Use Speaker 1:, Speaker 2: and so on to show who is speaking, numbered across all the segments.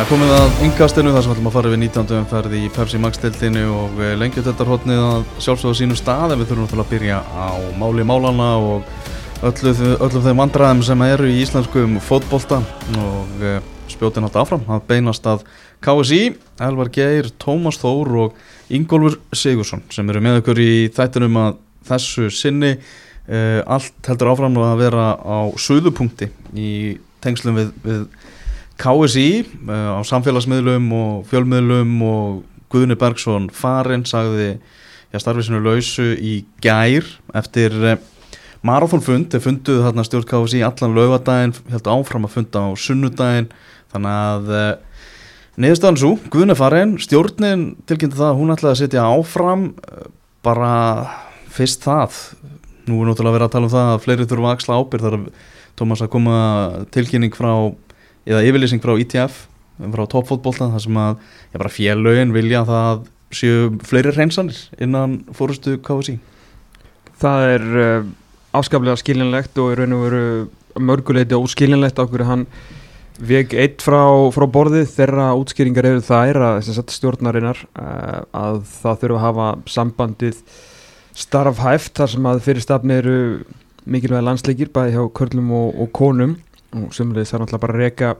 Speaker 1: Það er komið að yngastinu þar sem ætlum að fara við 19. umferð í Pepsi Max-deltinu og lengjuteltarhóttnið að sjálfsögða sínum stað en við þurfum náttúrulega að byrja á máli málana og öllu, öllum þeim vandræðum sem eru í íslenskum fótbolta og eh, spjótið náttúrulega áfram að beinast að KSI, Elvar Geir, Tómas Þór og Ingólfur Sigursson sem eru með okkur í þættinum að þessu sinni uh, allt heldur áfram að vera á söðupunkti í tengslum við, við KSI eh, á samfélagsmiðlum og fjölmiðlum og Guðni Bergson farinn sagði já starfisinu lausu í gær eftir uh, marathónfund, þeir funduðu þarna stjórn KSI allan laugadaginn, heldur áfram að funda á sunnudaginn. Þannig að Niðurstaðan svo, Guðni farin, stjórnin tilkynnti það að hún ætlaði að setja áfram bara fyrst það. Nú er náttúrulega verið að tala um það að fleiri þurfa að axla ábyrð þar að Tómas að koma tilkynning frá eða yfirlýsing frá ITF e frá toppfótbólta þar sem að já, bara félögin vilja að það séu fleiri reynsanir innan fórustu KSI
Speaker 2: Það er uh, afskaplega skiljanlegt og er raun og veru mörguleiti óskiljanlegt á hverju hann Veg eitt frá, frá borðið. Þeirra útskýringar eru það er að stjórnarinnar uh, að það þurfa að hafa sambandið starfhæft þar sem að fyrirstafni eru mikilvæg landsleikir bæði hjá körlum og, og konum og það er náttúrulega bara að reyka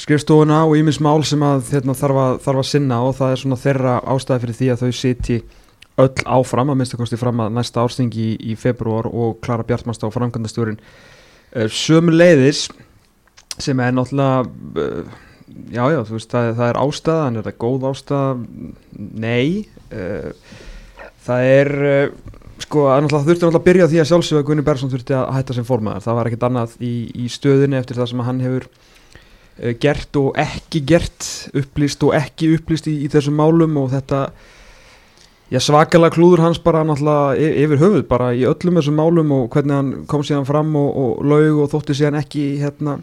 Speaker 2: skrifstofuna og ímins mál sem að hérna, þarf, að, þarf að sinna og það er svona þeirra ástæði fyrir því að þau siti öll áfram að minnstakosti fram að næsta árstingi í, í februar og Klara Bjartmannstá og framkvæmdastjórin uh, sömu leiðis sem er náttúrulega uh, já já þú veist það, það er ástæða en er það góð ástæða? Nei uh, það er sko að náttúrulega þurfti náttúrulega að byrja því að sjálfsögja Gunni Bergson þurfti að hætta sem formaðar það var ekkert annað í, í stöðinni eftir það sem hann hefur uh, gert og ekki gert upplýst og ekki upplýst í, í þessum málum og þetta Já, svakalega klúður hans bara náttúrulega yfir höfuð bara í öllum þessum málum og hvernig hann kom síðan fram og, og laug og þótti síðan ekki hérna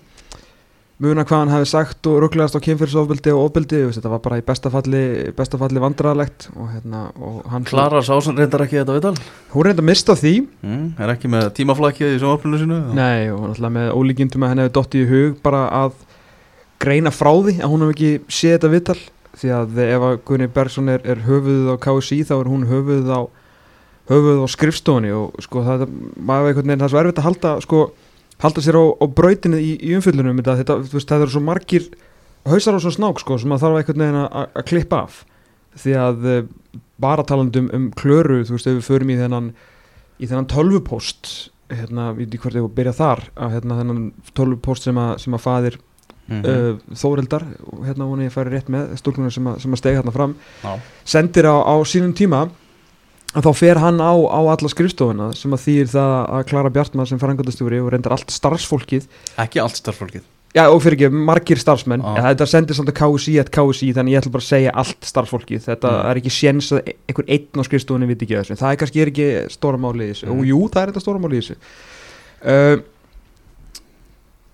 Speaker 2: muna hvað hann hefði sagt og rugglegast á kynfyrsofbildi og ofbildi þetta var bara í bestafalli, bestafalli vandrarlegt og hérna og
Speaker 1: Klara Sásun reyndar ekki þetta viðtal?
Speaker 2: Hún reyndar mista því
Speaker 1: mm, Er ekki með tímaflækið í sjónvarplunum sinu?
Speaker 2: Nei og náttúrulega með ólíkindum að henni hefði dottið í hug bara að greina frá því að hún hef ekki séð þetta viðtal því að ef að Gunni Bergson er, er höfuðuð á KSI þá er hún höfuðuð á höfuðuð á skrifstofni og sko það, maður hvernig það er svo erfitt að halda sko halda sér á, á brautinu í, í umfyllunum þetta, þetta, veist, það eru svo margir hausar á svo snák sko sem að þarf einhvern veginn að klippa af því að uh, bara talandum um klöru þú veist ef við förum í þennan í þennan tölvupost hérna, við veitum hvert ef við byrja þar að hérna þennan tölvupost sem að, sem að fadir mm -hmm. uh, Þóreldar hérna voni ég færi rétt með stúrkunar sem að, að stegi hérna fram Já. sendir á, á sínum tíma að þá fer hann á, á alla skrifstofuna sem að þýr það að Klara Bjartmann sem farangöndastjóri og reyndar allt starfsfólkið.
Speaker 1: Ekki allt starfsfólkið.
Speaker 2: Já og fyrir ekki, margir starfsmenn. Ah. þetta sendir samt að KSI að KSI þannig ég ætla bara að segja allt starfsfólkið. Þetta mm. er ekki séns að einhver einn á skrifstofunni viti ekki þessu, það er kannski ekki stóra máli í þessu, mm. og jú það er þetta stóra máli í þessu. Uh,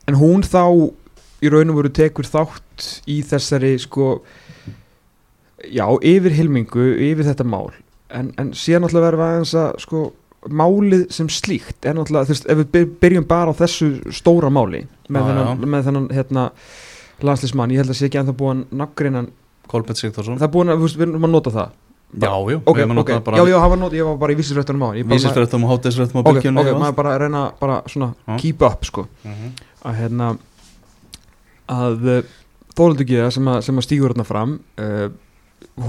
Speaker 2: en hún þá í raun og veru tekur þátt í þessari sko já, yfir hilmingu, yfir þetta mál en, en síðan náttúrulega verður við aðeins að sko, málið sem slíkt er náttúrulega, þú veist, ef við byrjum bara á þessu stóra máli með þennan, með þennan hérna, landslýsmann, ég held að sé ekki ennþá búin naggreinan
Speaker 1: Kolbjörn Sigthorsson
Speaker 2: það búin að, við erum að nota það
Speaker 1: Já, jú,
Speaker 2: okay, okay. já, já, það nót, ég var bara í vísisfrættunum á
Speaker 1: Vísisfrættunum og hátisfrættunum á
Speaker 2: bylgjunum Ok, ok, maður bara reyna bara svona ah. keep up sko uh mhm. -huh. að hérna að eh, þólundu ekki það sem að, að stígur hérna fram uh,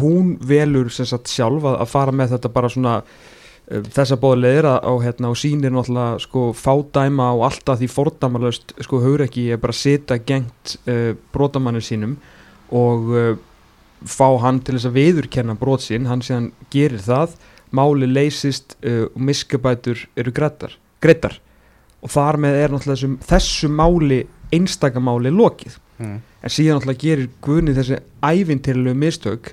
Speaker 2: hún velur sagt, sjálf að, að fara með þetta bara svona uh, þessa bóðleðir og, hérna, og sínir náttúrulega sko, fádæma og alltaf því fordæmalöst sko, höfur ekki að bara setja gengt uh, brotamannir sínum og uh, fá hann til þess að viðurkenna brot sín, hann síðan gerir það máli leysist og miskabætur eru greitar og þar með er náttúrulega þessum, þessu máli einstakamáli lokið mm. en síðan náttúrulega gerir Guðni þessi ævintillu mistök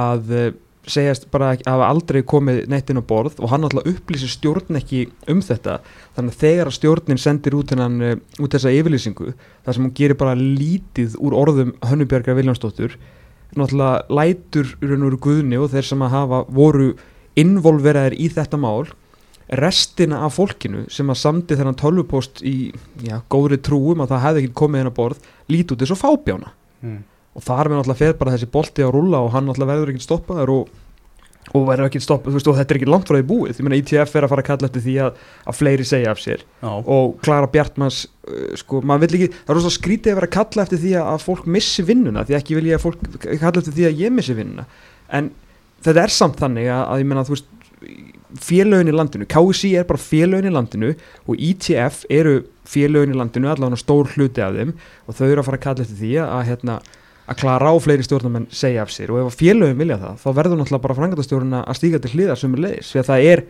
Speaker 2: að uh, segjast bara að hafa aldrei komið nettinn á borð og hann alltaf upplýsir stjórn ekki um þetta. Þannig að þegar stjórnin sendir út, hennan, uh, út þessa yfirlýsingu þar sem hún gerir bara lítið úr orðum Hönnubjörgar Viljánsdóttur náttúrulega lætur úr guðni og þeir sem að hafa voru involveraðir í þetta mál restina af fólkinu sem að samti þennan tölvupost í já, góðri trúum að það hefði ekki komið hennar borð lítið út þessu fábjána. Mm og þar með náttúrulega fer bara þessi bolti á rúlla og hann náttúrulega verður ekki stoppaður og, og verður ekki stoppað, þú veist, og þetta er ekki langt frá því búið, ég meina ITF er að fara að kalla eftir því að, að fleiri segja af sér.
Speaker 1: Já,
Speaker 2: og Klara Bjartmans uh, sko, maður vill ekki, það er rosa skrítið að vera að kalla eftir því að, fólk missi vinnuna því ekki vil ég að fólk kalla eftir því að ég missi vinnuna. En þetta er samt þannig að, að ég menna þú veist félögin í landinu, KSI er bara félögin í landinu og ITF eru félögin í landinu, allavega stór hluti af þeim. Og þau eru að fara að kalla eftir því að hérna, að klara á fleiri stjórnarmenn segja af sér og ef að félögin vilja það, þá verður náttúrulega bara frangatastjórnuna að stíga til hliðar sem er leiðis, því að það er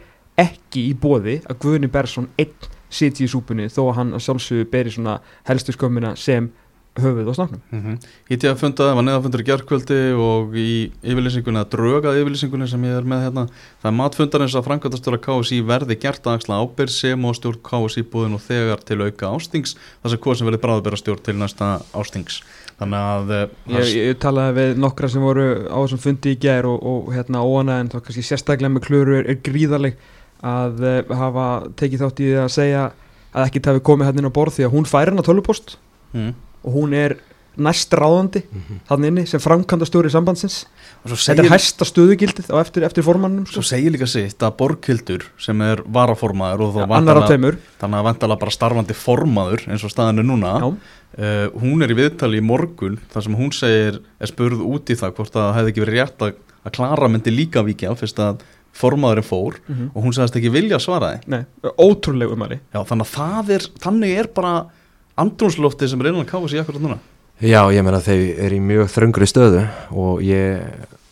Speaker 2: ekki í bóði að Guðni Bersson einn sitji í súpunni þó að hann að sjálfsögðu beri svona helstu skömmina sem höfuð og snaknum.
Speaker 1: mm -hmm. ITF fundaði, var neðafundur í gerðkvöldi og í yfirlýsingunni að drögað yfirlýsingunni sem ég er með hérna það er matfundarins að frangatastjóra KSI verði gert að axla ábyrg sem og stjórn KSI búðin og þegar til auka ástings þar sem hvað sem verði bráðbæra stjórn til næsta ástings þannig að eh,
Speaker 2: Ég, ég talaði við nokkra sem voru á þessum fundi í gær og, og hérna óana en þá kannski sérstaklega með klöru er, er gríðaleg að uh, hafa tekið þátt í því að segja að ekkert hafi komið hérna inn á borð því að hún fær hérna tölupost
Speaker 1: mm.
Speaker 2: og hún er næst ráðandi þannig inni sem framkvæmda stjóri sambandsins
Speaker 1: svo
Speaker 2: þetta er hæsta stöðugildið á eftir, eftir formannum
Speaker 1: svo
Speaker 2: sko.
Speaker 1: segir líka sitt að Borghildur sem er varaformaður og þá
Speaker 2: tveimur.
Speaker 1: Þannig að vantala bara starfandi formaður eins og staðan er núna. Uh, hún er í viðtali í morgun þar sem hún segir, er spurð út í það hvort að það hefði ekki verið rétt að, að Klara myndi líka vikja fyrst að formaðurinn fór
Speaker 2: Mhm.
Speaker 1: og hún sagðist ekki vilja svara því.
Speaker 2: Nei, ótrúlegu umari
Speaker 1: Já, þannig að er, þannig er bara andrúnslofti sem er innan káðs í akkurat núna
Speaker 3: Já, ég meina þau eru í mjög þröngri stöðu og ég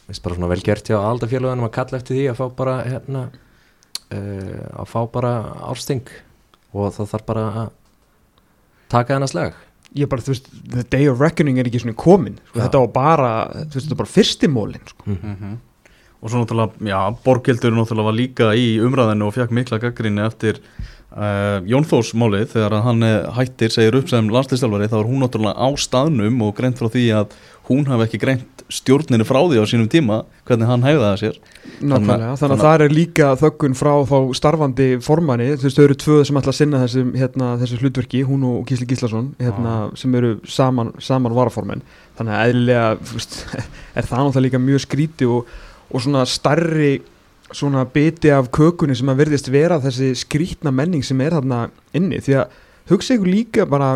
Speaker 3: veist bara svona vel gert hjá aldafélagunum að kalla eftir því að fá bara hérna uh, að fá bara ársting og það þarf bara að taka hennar slag
Speaker 2: ég bara, þú veist, the day of reckoning er ekki svona komin sko, þetta var bara, þú veist, þetta var bara fyrstimólin sko.
Speaker 3: mm.
Speaker 1: og svo náttúrulega, já, Borghildur náttúrulega var líka í umræðinu og fekk mikla gaggrinni eftir uh, Jón Þórs málið þegar að hann eh, hættir, segir upp sem landslýstjálfari þá er hún náttúrulega á staðnum og greint frá því að hún hafi ekki greint stjórninu frá því á sínum tíma hvernig hann hefði það sér.
Speaker 2: Nákvæmlega, þannig að
Speaker 1: þannig-
Speaker 2: það er líka þöggun frá þá starfandi formanni, þú veist, þau eru tvö sem ætla að sinna hérna, þessu hlutverki, hún og Gísli Gíslason, hérna, sem eru saman, saman varaformenn, þannig að eðlilega, er það náttúrulega líka mjög skríti og, og svona starri svona biti af kökunni sem að verðist vera þessi skrítna menning sem er þarna inni, því að hugsa ykkur líka bara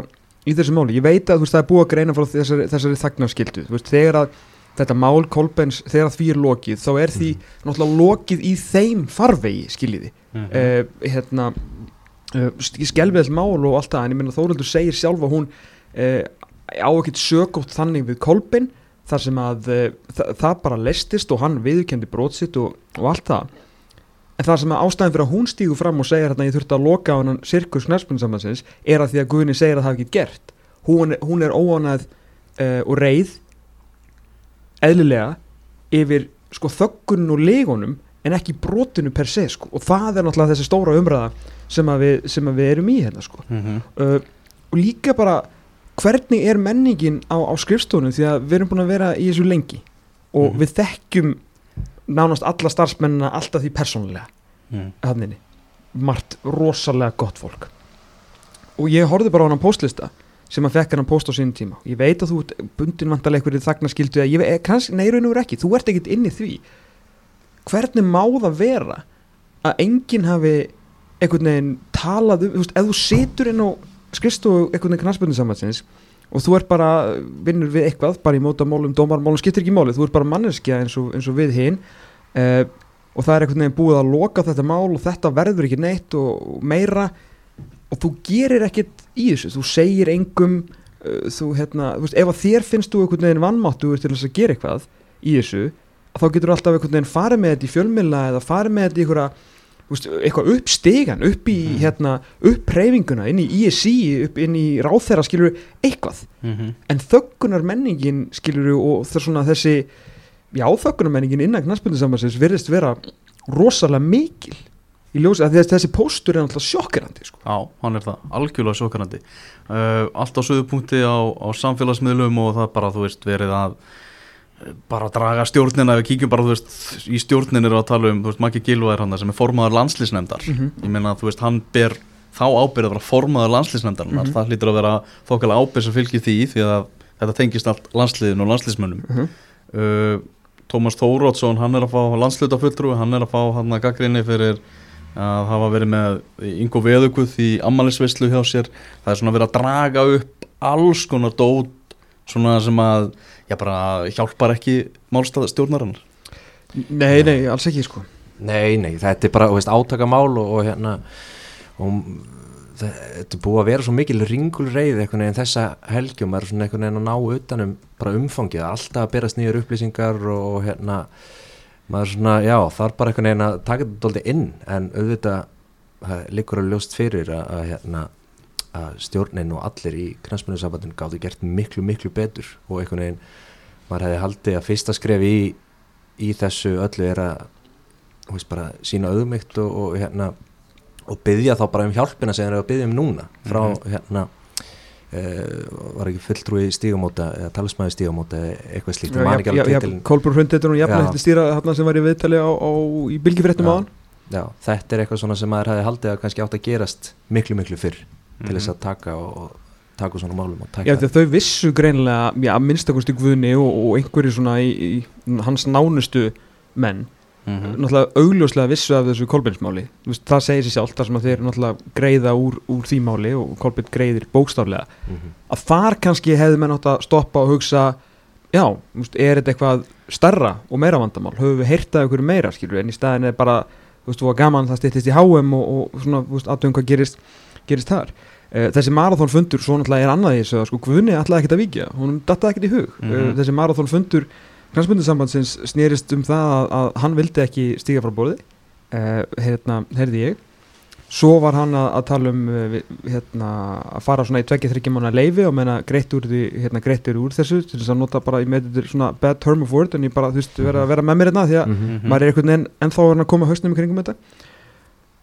Speaker 2: í þessu máli, ég veit að þú veist, það er búið að greina frá þessari, þessari þagnarskildu, þegar að þetta mál Kolbens, þegar því er lokið þá er því náttúrulega lokið í þeim farvegi, skiljiði.
Speaker 1: Mm
Speaker 2: uh, hérna uh, skelviðall mál og allt það en ég minna Þóruldur segir sjálf að hún uh, á ekkert sögótt þannig við Kolben þar sem að uh, þa það bara lestist og hann viðkendi brótsitt og, og allt það. En það sem að ástæðin fyrir að hún stígur fram og segir hérna ég þurfti að loka á hann sirkus knæspunnsambansins er að því að Guðni segir að það hafi ekki gert. Hún, hún er óánæð uh, og reið eðlilega yfir sko þöggunum og legunum en ekki brotinu per se sko. Og það er náttúrulega þessi stóra umræða sem að við, sem að við erum í hérna sko.
Speaker 1: -hmm.
Speaker 2: uh, og líka bara hvernig er menningin á, á skrifstofunum því að við erum búin að vera í þessu lengi og
Speaker 1: Mhm.
Speaker 2: við þekkjum nánast alla starfsmennina alltaf því persónulega.
Speaker 1: Mm.
Speaker 2: hanninni, margt rosalega gott fólk. Og ég horfði bara á hann postlista sem að fekk hann post á sínum tíma. Ég veit að þú ert bundin vantarlega einhverju þagnaskildu eða ég veit, kannski, og veru ekki. Þú ert ekkert inn í því. Hvernig má það vera að enginn hafi einhvern veginn talað um, þú veist, ef þú situr inn á skrifstofu einhvern veginn knastbundinsamhansins og þú ert bara, vinnur við eitthvað bara í mótamálum, dómarmálum, skiptir ekki máli. Þú ert bara manneskja eins og, eins og við hinn uh, og það er einhvern veginn búið að loka þetta mál og þetta verður ekki neitt og, og meira. Og þú gerir ekkert í þessu. Þú segir engum uh, þú, hérna, þú veist, ef að þér finnst þú einhvern veginn vannmáttu til þess að gera eitthvað í þessu, þá getur þú alltaf einhvern veginn farið með þetta í fjölmilla eða farið með þetta í einhverja veist, eitthvað upp stegan, upp í
Speaker 1: Mhm.
Speaker 2: hérna, upp reyfinguna, inn í ISI upp inn í ráþæra skilur eitthvað
Speaker 1: Mm
Speaker 2: en þöggunar menningin skilur og það er svona þessi já þöggunar menningin innan knastbundisambansins virðist vera rosalega mikil í ljósi að þessi, þessi póstur er alltaf sjokkerandi sko.
Speaker 1: Já, hann er það, algjörlega sjókarandi uh, Allt á söðupunkti á, á samfélagsmiðlum og það bara, þú veist, verið að bara draga stjórnina, við kíkjum bara, þú veist, í stjórnin er að tala um, þú veist, Maggi Gilva er hann sem er formaður landslýsnefndar
Speaker 2: Mhm.
Speaker 1: ég meina, þú veist, hann ber þá ábyrð að vera formaður landslýsnefndarinnar,
Speaker 2: Mhm.
Speaker 1: það hlýtur að vera þokkala ábyrð sem fylgir því, því að þetta tengist allt landsliðin og landsliðsmönnum
Speaker 2: Mhm.
Speaker 1: uh, Tómas Þórótsson hann er að fá landslutafulltrú hann er að fá hann að gaggrinni fyrir að hafa verið með Ingo Veðuguð í ammælisveislu hjá sér það er svona verið að draga upp alls konar dót svona sem að já bara hjálpar ekki málstað stjórnarinnar?
Speaker 2: Nei, nei, alls ekki sko.
Speaker 3: Nei, nei, þetta er bara, þú veist, átakamál og, og hérna og þetta er búið að vera svo mikil ringulreið einhvern veginn þessa helgjum er svona einhvern veginn að ná utanum bara umfangið, alltaf að berast nýjar upplýsingar og, og hérna maður svona, já, þarf bara einhvern veginn að taka þetta doldið inn, en auðvitað það liggur að ljóst fyrir að, að hérna að stjórnin og allir í knastmjöndusabandin gáttu gert miklu, miklu betur og einhvern veginn maður hefði haldið að fyrsta skref í, í þessu öllu er að veist bara sína auðmygt og, og hérna og byggja þá bara um hjálpina sem þeir eru að byggja um núna. Frá
Speaker 1: Mhm.
Speaker 3: hérna uh, var ekki fulltrúi stígamóta eða talsmaði stígamóta eða eitthvað slíkt,
Speaker 2: Kolbrún Hrundetur og þetta stýra þarna sem var í viðtali á, á, í bylgifréttum
Speaker 3: Já.
Speaker 2: á hann
Speaker 3: já, þetta er eitthvað svona sem maður hefði haldið að kannski átt að gerast miklu miklu fyrr til
Speaker 1: Mhm.
Speaker 3: þess að taka og, taka svona málum
Speaker 2: Já, þau vissu greinilega, já, að minnstakosti Guðni og, og einhverju svona í, í hans nánustu menn
Speaker 1: Mhm.
Speaker 2: náttúrulega augljóslega vissu af þessu kolbeinsmáli veist, það segir sér sjálf, þar sem að þeir náttúrulega greiða úr, úr því máli og kolbein greiðir bókstaflega,
Speaker 3: Mhm.
Speaker 2: að þar kannski hefði menn átt að stoppa og hugsa já, veist, er þetta eitthvað starra og meira vandamál, höfum við heyrtað ykkur meira skilur, en í staðin er bara þú veist, þú var gaman, það styttist í HM og, og svona, þú veist, aðtöðum hvað gerist, gerist þar uh, þessi marathón fundur, svo náttúrulega er annað í þessu, að sko, Guðni ætlaði ekkert að víkja hún dattaði ekkert í hug, mm
Speaker 1: Mhm.
Speaker 2: þessi marathón fundur Knarsbundisambandsins snerist um það að, að hann vildi ekki stíga frá borði uh, hérna, heyrði ég svo var hann að, að tala um uh, hérna, að fara svona í 2-3 mánu leifi og menna greitt úr því hérna, greittur úr þessu til þess að nota bara, ég með þetta er svona bad term of word en ég bara, þú veist, vera að vera með mér hérna því að
Speaker 3: Mhm.
Speaker 1: Mhm.
Speaker 2: maður er einhvern veginn ennþá að koma hausnum í kringum þetta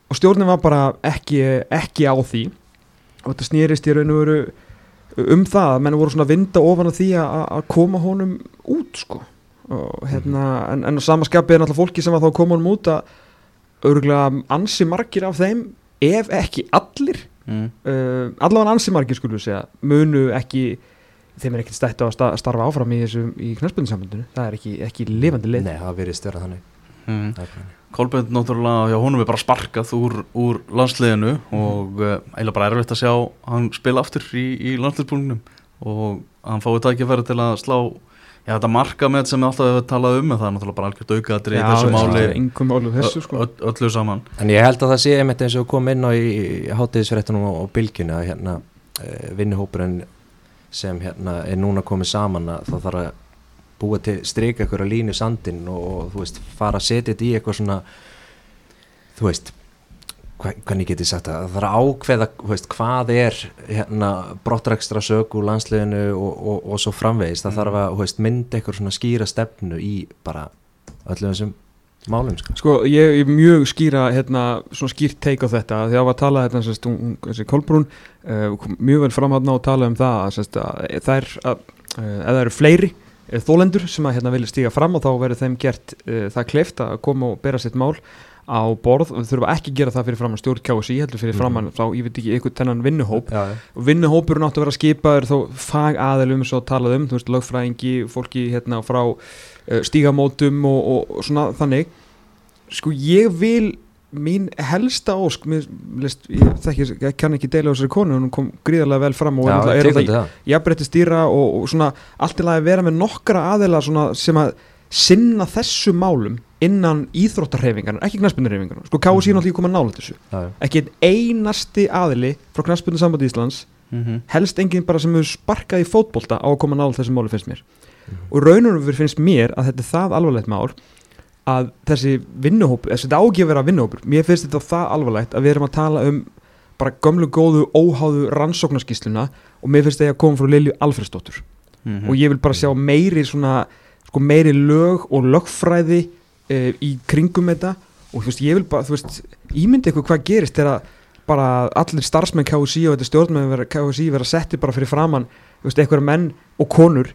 Speaker 2: og stjórnin var bara ekki, ekki á því og þetta snýrist í raun og veru um það að menn voru svona vinda ofan af því að, að koma honum út sko og hérna, en, en á sama skapið er náttúrulega fólki sem að þá koma honum út að örgulega ansi margir af þeim ef ekki allir
Speaker 1: Mhm.
Speaker 2: uh, allavega ansi margir skulum við segja munu ekki þeim er ekkert stætt á að sta- starfa áfram í þessu í knöspundisambundinu, það er ekki, ekki lifandi leið
Speaker 3: Nei, það verið stjórna þannig
Speaker 1: Mhm.
Speaker 3: Það er þannig.
Speaker 1: Kolbjörn náttúrulega, já honum er bara sparkað úr, úr landsliðinu og uh, eiginlega bara erfitt að sjá hann spila aftur í, í landsliðsbúningnum og hann fái tækifæri til að slá já þetta marka með sem við alltaf hefur talað um en það er náttúrulega bara algjört aukaðri í þessu máli.
Speaker 2: þessu sko.
Speaker 1: Öll, öllu saman.
Speaker 3: En ég held að það sé einmitt eins og kom inn á í hátíðisfréttunum og, og bylgjuna að hérna uh, vinnuhópurinn sem hérna er núna komið saman að það þarf að búa til strika ykkur að línu sandin og, og þú veist fara að setja þetta í eitthvað svona þú veist hvernig get ég sagt það, það þarf að ákveða veist, hvað er hérna brottrækstra sög úr landsliðinu og, og, og svo framvegis, það þarf að veist, mynda eitthvað svona skýra stefnu í bara öllum þessum málum sko.
Speaker 2: Sko, ég er mjög skýra, hérna, svona skýrt teik á þetta, því að var að tala hérna, sérst, hún, hún- þessi Kolbrún, uh, mjög vel fram að ná að tala um það, að, sérst, að það er, að, uh, ef það eru fleiri þólendur sem að hérna vilja stíga fram og þá verður þeim gert uh, það kleift að koma og bera sitt mál á borð og við þurfum ekki að gera það fyrir framann stjórn KSI, heldur fyrir
Speaker 3: Mhm.
Speaker 2: framann þá, ég veit ekki, einhvern tennan vinnuhóp
Speaker 3: Já, já.
Speaker 2: og vinnuhópurinn átti að vera skipaður þó fag aðelum svo talað um, þú veist, lögfræðingi fólki hérna frá uh, stígamótum og, og, og svona þannig sko ég vil mín helsta ósk mér, list, ég, þekki, ég kann ekki deila á þessari konu hún kom gríðarlega vel fram og
Speaker 3: Já,
Speaker 2: er er
Speaker 3: það
Speaker 2: jafnbreytti stýra og, og svona allt í lagi að vera með nokkra svona, sem að sinna þessu málum innan íþróttarhefingarnar, ekki knaspunarhefingarnar sko KSI er
Speaker 3: Mhm.
Speaker 2: náttúrulega komað nálega þessu
Speaker 3: Já, já.
Speaker 2: ekki einn einasti aðili frá knaspunni sambandi Íslands
Speaker 1: mm
Speaker 2: helst enginn bara sem hefur sparkað í fótbolta á að koma nála þessu máli finnst mér
Speaker 3: Mhm.
Speaker 2: og raunum við finnst mér að þetta er það alvarlegt mál að þessi vinnuhópur, þessi þetta ágif vera vinnuhópur mér finnst þetta það alvarlegt að við erum að tala um bara gömlu góðu óháðu rannsóknarskísluna og mér finnst þetta að koma frá Lilju Alfredsdóttur
Speaker 1: Mhm.
Speaker 2: og ég vil bara sjá meiri svona, sko meiri lög og lögfræði uh, í kringum þetta og þú veist, ég vil bara, þú veist ímyndi eitthvað hvað gerist þegar bara allir starfsmenn KSI og þetta stjórnmenn KSI vera setti bara fyrir framann þú veist, einhverja menn og konur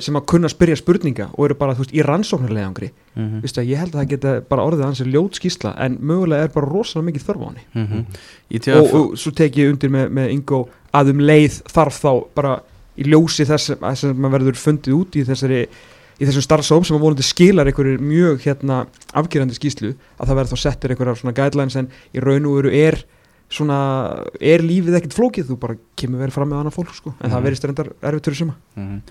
Speaker 2: sem að kunna spyrja spurninga og eru bara, þú veist, í rannsóknarlegangri
Speaker 1: Mhm.
Speaker 2: Vistu, ég held að það geta bara orðið hans ljót skísla en mögulega er bara rosalega mikið þörf á henni
Speaker 1: Mhm.
Speaker 3: Mhm.
Speaker 1: Í
Speaker 2: og,
Speaker 1: TF
Speaker 2: og svo tek ég undir með, með Ingo að um leið þarf þá bara í ljósi þess að sem maður verður fundið út í þessari í þessum starfsóm sem að vonandi skilar einhverjir mjög hérna afgerandi skýslu að það verður þá settir einhverjar svona guidelines en í raun og veru er svona, er lífið ekkert flókið þú bara kemur verið fram með annað fólk sko en
Speaker 1: Mhm.
Speaker 2: það verðist reyndar erfitt fyrir suma
Speaker 1: Mm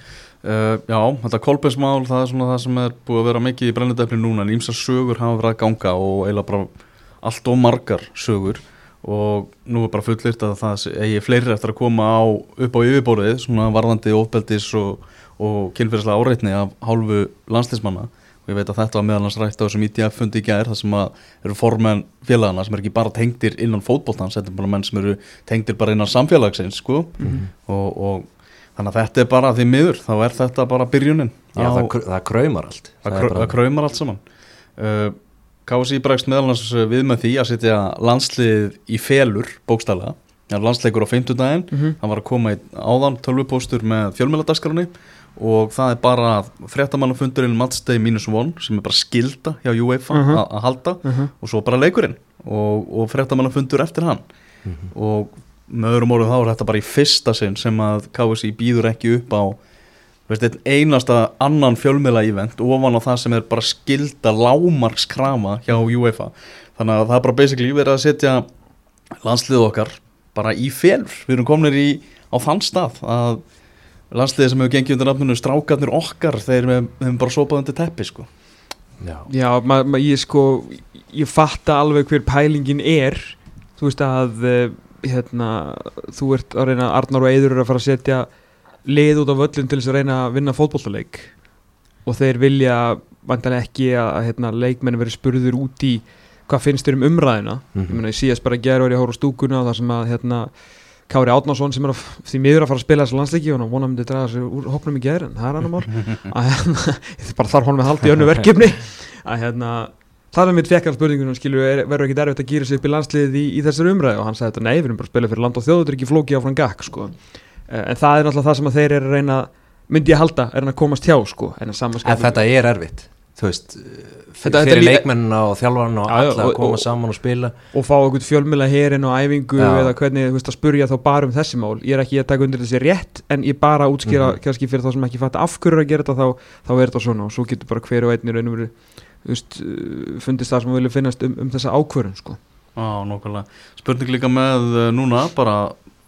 Speaker 1: uh, já, þetta kolbensmál það er svona það sem er búið að vera mikið í brennendefni núna en ímsa sögur hafa verið að ganga og eiginlega bara allt og margar sögur. Og nú er bara fullirt að það eigi fleiri eftir að koma á, upp á yfirborðið svona varðandi ofbeldis og, og kynfyrirslega áreitni af hálfu landslismanna og ég veit að þetta var meðal hans rætt á þessum ITF fundi í gær það sem að eru formenn félagana sem er ekki bara tengdir innan fótboltans þetta er bara menn sem eru tengdir bara innan samfélagsins sko. Og, og þannig að þetta er bara því miður þá er þetta bara byrjunin
Speaker 3: Já,
Speaker 1: á,
Speaker 3: það, það kraumar allt.
Speaker 1: Það,
Speaker 3: bara-
Speaker 1: það kraumar allt saman. Uh, KSI bregst meðal hans við með því að setja landslið í felur bókstælega, það er landsleikur á 50 daginn,
Speaker 2: Mhm.
Speaker 1: hann var að koma í áðan tölvupóstur með fjölmjöladaskránni og það er bara fréttamannafundurinn Matchday minus one sem er bara skilda hjá UEFA
Speaker 2: Mhm.
Speaker 1: að að halda. Og svo bara leikurinn og, og fréttamannafundur eftir hann.
Speaker 3: Mhm.
Speaker 1: og með öðrum orðum þá er þetta bara í fyrsta sinn sem að KSI býður ekki upp á veist, einasta annan fjölmiðla ívent ofan á það sem er bara skilda lámarkskrama hjá UEFA. Þannig að það er bara basically verið að setja landslið okkar bara í félur, við erum kominir í á þann stað að landsliðið sem hefur gengið undir nafnunu strákarnir okkar þeir hefum bara sopað undir teppi sko.
Speaker 3: Já,
Speaker 2: Já, ma, ma, ég sko ég fatta alveg hver pælingin er. Þú veist að eh, hérna, þú ert að reyna Arnar og Eiður eru að fara að setja lið út á völlin til þess að reyna að vinna fótbollaleik og þeir vilja vantanlega ekki að, að hérna, leikmenn veri spurður út í hvað finnst þér um umræðina
Speaker 3: Mhm.
Speaker 2: ég meina ég síðast bara gerur að hóra á stúkuna þar sem að hérna Kári Átnason sem er að, því miður að fara að spila þessu landsleiki og hann vona myndi draga sig úr hopnum í gerð en það er annar mál. Að hérna, bara þarf honum að halda í önnu verkefni. Að hérna þar er mitt fekk hann spurningunum skilur er- verður ekki derfitt að gýra sig upp í landsliðið í, í þessari umræðu og hann sagði þetta nei, við erum bara að spila fyrir land og þjóð þetta er ekki flóki áfram gakk sko. Eh, en það er náttúrulega það sem að þeir eru að reyna myndi ég halda, er hann að komast hjá sko. en,
Speaker 3: en þetta er erfitt veist,
Speaker 2: Þetta-
Speaker 3: þetta, fyrir leikmennina og þjálfarna og alla að koma
Speaker 2: og-
Speaker 3: saman og spila
Speaker 2: og fá okkur fjölmjöla herin og æfingu
Speaker 3: Já.
Speaker 2: eða hvernig veist að spurja þá bara um þessi mál ég er ekki að taka undir þessi rétt en ég bara útskýra
Speaker 3: Mhm.
Speaker 2: kannski fyrir þá sem ekki fatta af hverju er að gera þetta þá, þá er þetta svona og svo getur bara hver og veist, uh, fundist það sem vilja finnast um, um þessa ákvörun sko.
Speaker 1: Já, nokkulega. Spurning líka með uh, núna bara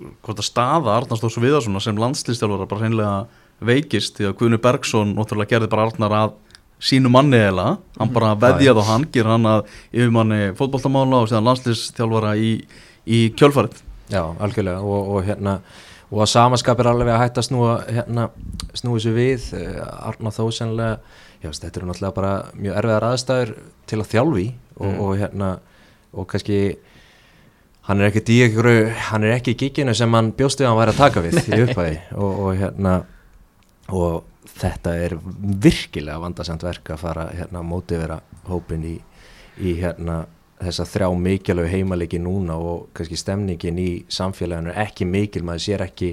Speaker 1: hvort að staða Arnarsdórs Viðarssona sem landslýstjálfara bara hreinlega veikist því að Guðni Bergson náttúrulega gerði bara Arnar að sínu manni eða, hann bara veðjaði á hann, ger hann að yfirmanni fótboltamála og síðan landslýstjálfara í, í kjölfarið.
Speaker 3: Já, algjörlega og, og hérna og að samaskap er alveg að hætta snúa hérna, snúi sér við uh, Arna þó sennilega já, þetta eru náttúrulega bara mjög erfiðar aðstæður til að þjálfi og,
Speaker 1: Mm.
Speaker 3: og hérna og kannski hann er ekki í einhverju, hann er ekki í giginu sem hann bjóst við að hann væri að taka við í upphæði og, og hérna og þetta er virkilega vandasamt verk að fara hérna að mótivera hópin í, í hérna þessa þrjá mikilvæg heimalegi núna og kannski stemningin í samfélaginu er ekki mikil, maður sér ekki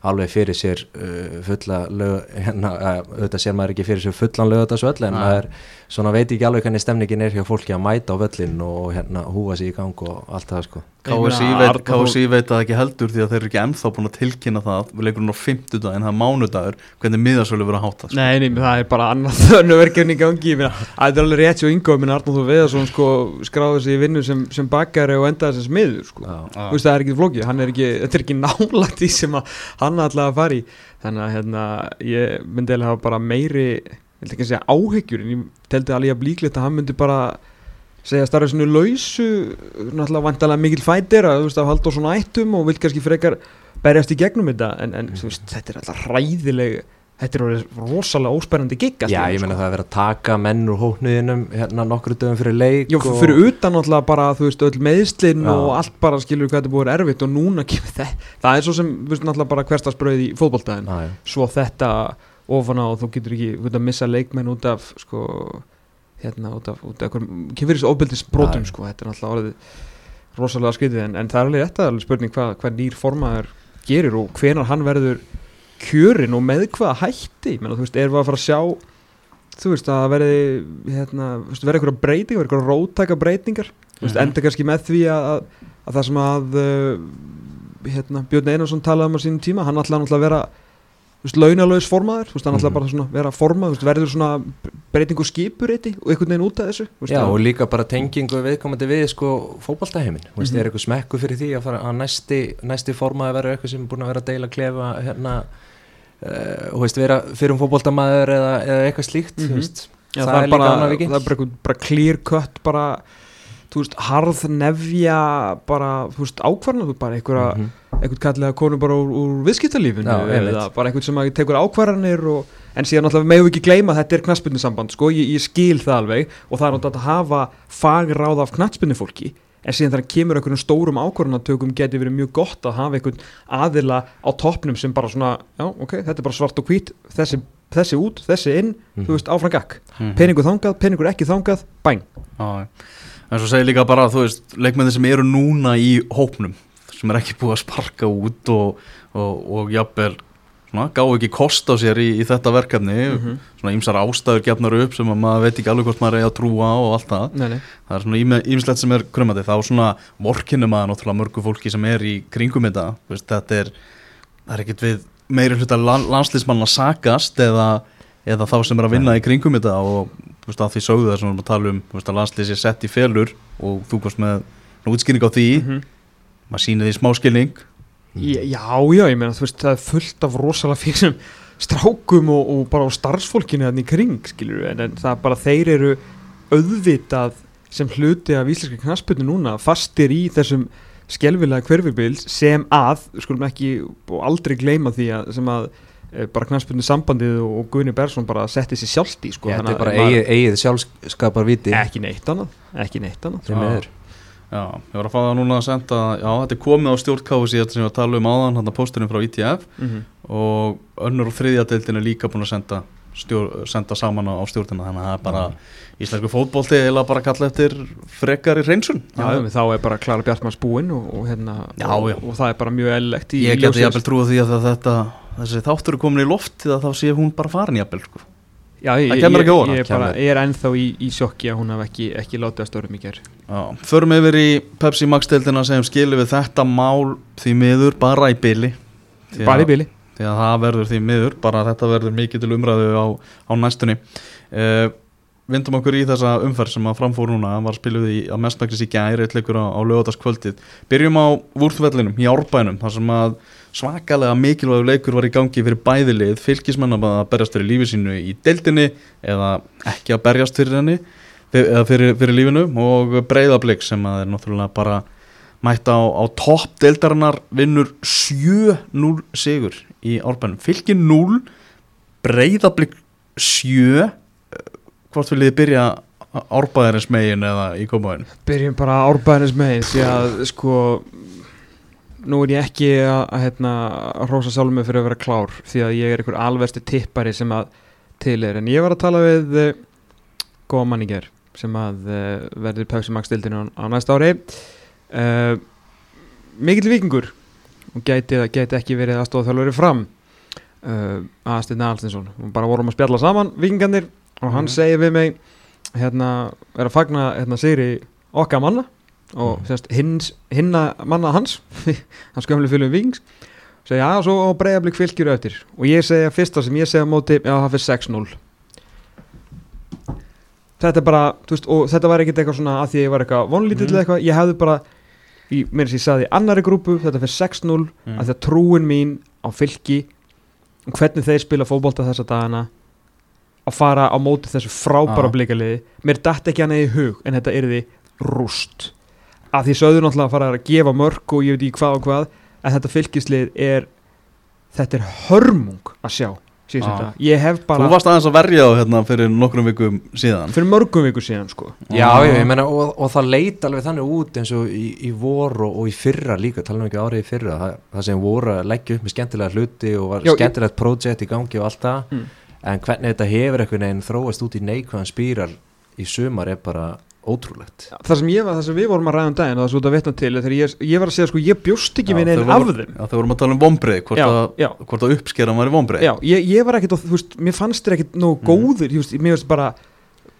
Speaker 3: alveg fyrir sér uh, fulla lög, hérna, uh, auðvitað sér maður ekki fyrir sér fullan lögadagsvöll en maður svona veit ekki alveg hvernig stemningin er hjá fólki að mæta á völlin og hérna húa sig í gang og allt það sko.
Speaker 1: KSI veit, það ekki heldur því að þeir eru ekki ennþá búin að tilkynna það. Við leikurinn á 50 dag en það er mánudagur. Hvernig miðasölu verið að hátta sko.
Speaker 2: Nei, nei, það er bara annað þönnu verkefni í gangi. Ég meina, að þetta er alveg rétt svo yngóð minn Arnóð þú Veðarsson sko skráði sig í vinnu sem, sem bakari og endaði sem smiður sko. Það er ekki flókið, hann er ekki, þetta er ekki nálægt í sem að hann ætlaði að fara í. Þannig að hérna, ég myndi eða hafa bara meiri, vil ekki að segja áhyggjur en ég teldi alveg að blíklegt að hann myndi bara segja starfið svona lausu. Náttúrulega vantalega mikil fætir að þú veist að halda á svona ættum og vil kannski frekar berjast í gegnum þetta. En, en veist, þetta er alltaf ræðileg þetta er orðið rosalega óspærandi gig
Speaker 3: Já, ég meina
Speaker 2: sko.
Speaker 3: það að vera að taka menn úr hóknuðinum hérna nokkru dögum fyrir leik
Speaker 2: Já,
Speaker 3: og...
Speaker 2: fyrir utan náttúrulega bara, þú veist, öll meðslinn
Speaker 3: Já.
Speaker 2: og allt bara skilur hvað þetta búið er erfitt og núna kemur þetta, það er svo sem, þú veist, náttúrulega bara hverstasbröð í
Speaker 3: já.
Speaker 2: svo þetta ofan á og þú getur ekki, þú getur að missa leikmenn út af, sko, hérna, út af, út af kemur þessu ofbeldisbrotum,
Speaker 3: Já.
Speaker 2: sko, þetta er náttúrulega orðið rosalega skriðið, en, en það er alveg þetta alveg spurning hvað, hvað nýr formaður gerir og hvenar hann verður kjörin og með hvað hætti, menn þú veist, erum við að fara að sjá þú veist að það verði hérna, verði eitthvað breytingar, eitthvað róttæka breytingar veist,
Speaker 1: Mhm.
Speaker 2: enda kannski með því að, að, að það sem að uh, hérna, Björn Einarsson talaði um á sínum tíma, hann ætlaði náttúrulega að vera launalaus formaður, hann ætla
Speaker 3: Mhm.
Speaker 2: bara svona að vera formað, verður svona breytingu skipuriti og einhvern veginn út af þessu veist,
Speaker 3: Já,
Speaker 2: það-
Speaker 3: og líka bara tengingu viðkomandi við sko fótboltaheimin, mm -hmm. Er eitthvað smekku fyrir því að, að næsti, næsti formaði verður eitthvað sem er búin að vera að deila klefa hérna uh, og veist, vera fyrir um fótboltamæður eða, eða eitthvað slíkt mm veist,
Speaker 2: Já,
Speaker 3: það,
Speaker 2: það,
Speaker 3: er
Speaker 2: bara, það er bara, bara clear cut bara, þú veist, harð nefja bara, þú veist, ákvarðan þú bara einhverja,
Speaker 3: Mhm.
Speaker 2: einhvern kallega konu bara úr, úr viðskiptalífinu eða bara einhvern sem að tekur ákvarðanir og, en síðan alltaf megum við ekki gleyma að þetta er knattspyrnusamband, sko, ég, ég skil það alveg og það er náttúrulega að hafa fagráð af knattspyrnufólki en síðan þegar kemur einhvern stórum ákvarðanatökum geti verið mjög gott að hafa einhvern aðila á toppnum sem bara svona, já, ok, þetta er bara svart og hvít þessi, þessi út, þessi inn
Speaker 3: Mhm.
Speaker 2: þú veist, áfram gakk,
Speaker 1: Mhm.
Speaker 2: peningur þangað peningur ekki þangað,
Speaker 1: Já, já. en svo segir líka bara þú veist, leikmenni sem eru núna í hópnum sem er ekki búið að sparka út og, og, og jafnvel gá ekki kost á sér í, í þetta verkefni.
Speaker 2: Mhm.
Speaker 1: svona ýmsar ástæður gefnar upp sem að maður veit ekki alveg hvort maður er að trúa og allt það.
Speaker 2: Nei, nei.
Speaker 1: það er svona ýmislegt sem er krumandi. Þá svona vorkinu maður náttúrulega mörgu fólki sem er í kringum þetta. Þú veist, þetta er, það er ekkit við meiri hluta lan, landslýsmann að sakast eða, eða þá sem er að vinna í kringum þetta. Og veist, að því sögðu það sem við erum að tala um veist, að landslýs er sett í felur og þú komst með útskýring á því.
Speaker 2: Mhm.
Speaker 1: maður sýnir því smáskilning
Speaker 2: Já, já, já, ég meina, þú veist, það er fullt af rosalega fyrir strákum og, og bara á starfsfólkinu þannig kring, skilur en, en það er bara, þeir eru auðvitað sem hluti af íslenska knaspinu núna, fastir í þessum skelvilega hverfibils sem að, við skulum ekki og aldrei gleyma því að sem að e, bara knaspinu sambandið og, Guðni Bersson bara setti sér sjálft í, sko
Speaker 3: þetta er bara eigið, eigið sjálfskapar viti
Speaker 2: ekki neitt annað, ekki neitt annað.
Speaker 3: Þeim
Speaker 1: Já. Já, ég var að fá það núna að senda já, þetta er komið á stjórnkási þetta sem við að tala um áðan, hann að pósturinn frá ITF
Speaker 2: mm -hmm.
Speaker 1: og önnur og þriðja deildin er líka búin að senda, stjór, senda saman á, stjórnina þannig að það er bara íslensku fótbolti eða bara kalla eftir frekari reynsun
Speaker 2: Já, ja. þá er bara Klara Bjartmanns búinn og, og, hérna,
Speaker 1: Já,
Speaker 2: og,
Speaker 1: já.
Speaker 2: og það er bara mjög eðlilegt í
Speaker 1: ég geti jafnvel trúið því að þetta þessi þáttur er komin í loft þá sé hún bara farin jafnvel sko.
Speaker 2: Já, ég,
Speaker 1: Það
Speaker 2: ég,
Speaker 1: kemur
Speaker 2: ég,
Speaker 1: ekki óvart.
Speaker 2: ég,
Speaker 3: Kemur.
Speaker 2: ég er ennþá í, í sjokki að hún hef ekki, ekki látið að stórum í ger
Speaker 1: Já, förum yfir í Pepsi Max deildina sem skilir við þetta mál því miður bara í byli
Speaker 2: Bara í bili
Speaker 1: því að það verður því miður bara þetta verður mikið til umræðu á, á næstunni uh, vindum okkur í þessa umferð sem að framfór núna. Var spiluð í, að mestmæknis í gæri eitt leikur á, á lögataskvöldið byrjum á vúrþvellinum í árbænum þar sem að svakalega mikilvægur leikur var í gangi fyrir bæðilið fylgismenn að berjast fyrir lífi sínu í deildinni eða ekki að berjast fyrir henni eða fyrir, fyrir lífinu. Og breyðablík sem að er náttúrulega bara mætt á, á topp deildarinnar vinnur 7-0 sigur í árbænum. Fylgir 0 breyðablík 7 hvort viljið þið byrja árbæðarins megin eða í komaðinu
Speaker 2: Byrjum bara árbæðinins megin því að sko nú er ég ekki að, að hérna, að rósa sjálfum mig fyrir að vera klár því að ég er einhver alversti tippari sem að til er. En ég var að tala við uh, góða mann í ger sem að uh, verður dildinu á, á næsta ári. Uh, mikill vikingur og gæti, gæti ekki verið aðstóða þjálfur fram. Aðstin Alstinsson og bara vorum að spjalla saman vikingarnir og hann
Speaker 1: Mhm.
Speaker 2: segir við mig hérna, er að fagna hérna, sigri okkar manna og
Speaker 3: Mhm.
Speaker 2: hins, hinna manna hans hans gömlu fylgum vikings segja já, svo breyðablík fylgjur eftir og ég segja fyrsta sem ég segja móti já, það fyrir 6-0 þetta er bara veist, og þetta var ekkert eitthvað svona að því að ég var eitthvað vonlítill
Speaker 1: Mm.
Speaker 2: eitthvað, ég hefði bara mér sem ég sagði annari grúpu, þetta fyrir 6-0
Speaker 1: Mm.
Speaker 2: að það trúin mín á fylki og hvernig þeir spila fótbolta þessa dagana að fara á móti þessu frábæra
Speaker 1: Já.
Speaker 2: blikaliði. Mér datt ekki hann eða í hug en þetta yrði rúst. Að því sögðu náttúrulega að fara að gefa mörg og ég veit ekki hvað og hvað en þetta fylkislið er þetta er hörmung að sjá ég hef bara
Speaker 1: Þú varst aðeins að verja á hérna fyrir nokkrum vikum síðan.
Speaker 2: Fyrir mörgum vikur síðan sko.
Speaker 3: Já, já, ég meina, og, og það leit alveg þannig út eins og í, í vor og, og í fyrra líka, tala um ekki árið í fyrra það, það sem voru að leggja upp með skemmtilega hluti og var
Speaker 2: Já, ég-
Speaker 3: skemmtilegt projekt í gangi og allt það,
Speaker 2: Mm.
Speaker 3: En hvernig þetta hefur einhvern veginn þróast út í neikvæðan spíral í sumar er bara ótrúlegt
Speaker 2: það sem, ég, var- það sem við vorum að ræða um daginn og það er svo þetta vitna til þegar ég, ég var að segja sko ég bjóst ekki við neinn af þeim
Speaker 1: Já, þau vorum að tala um vombrið hvort,
Speaker 2: Já,
Speaker 1: að-
Speaker 2: já.
Speaker 1: hvort að uppskeran var í vombrið
Speaker 2: Já, ég, ég var ekkert, á- þú veist, mér fannst þér ekkert nógu
Speaker 1: Mm.
Speaker 2: góður, þú veist, mér fannst bara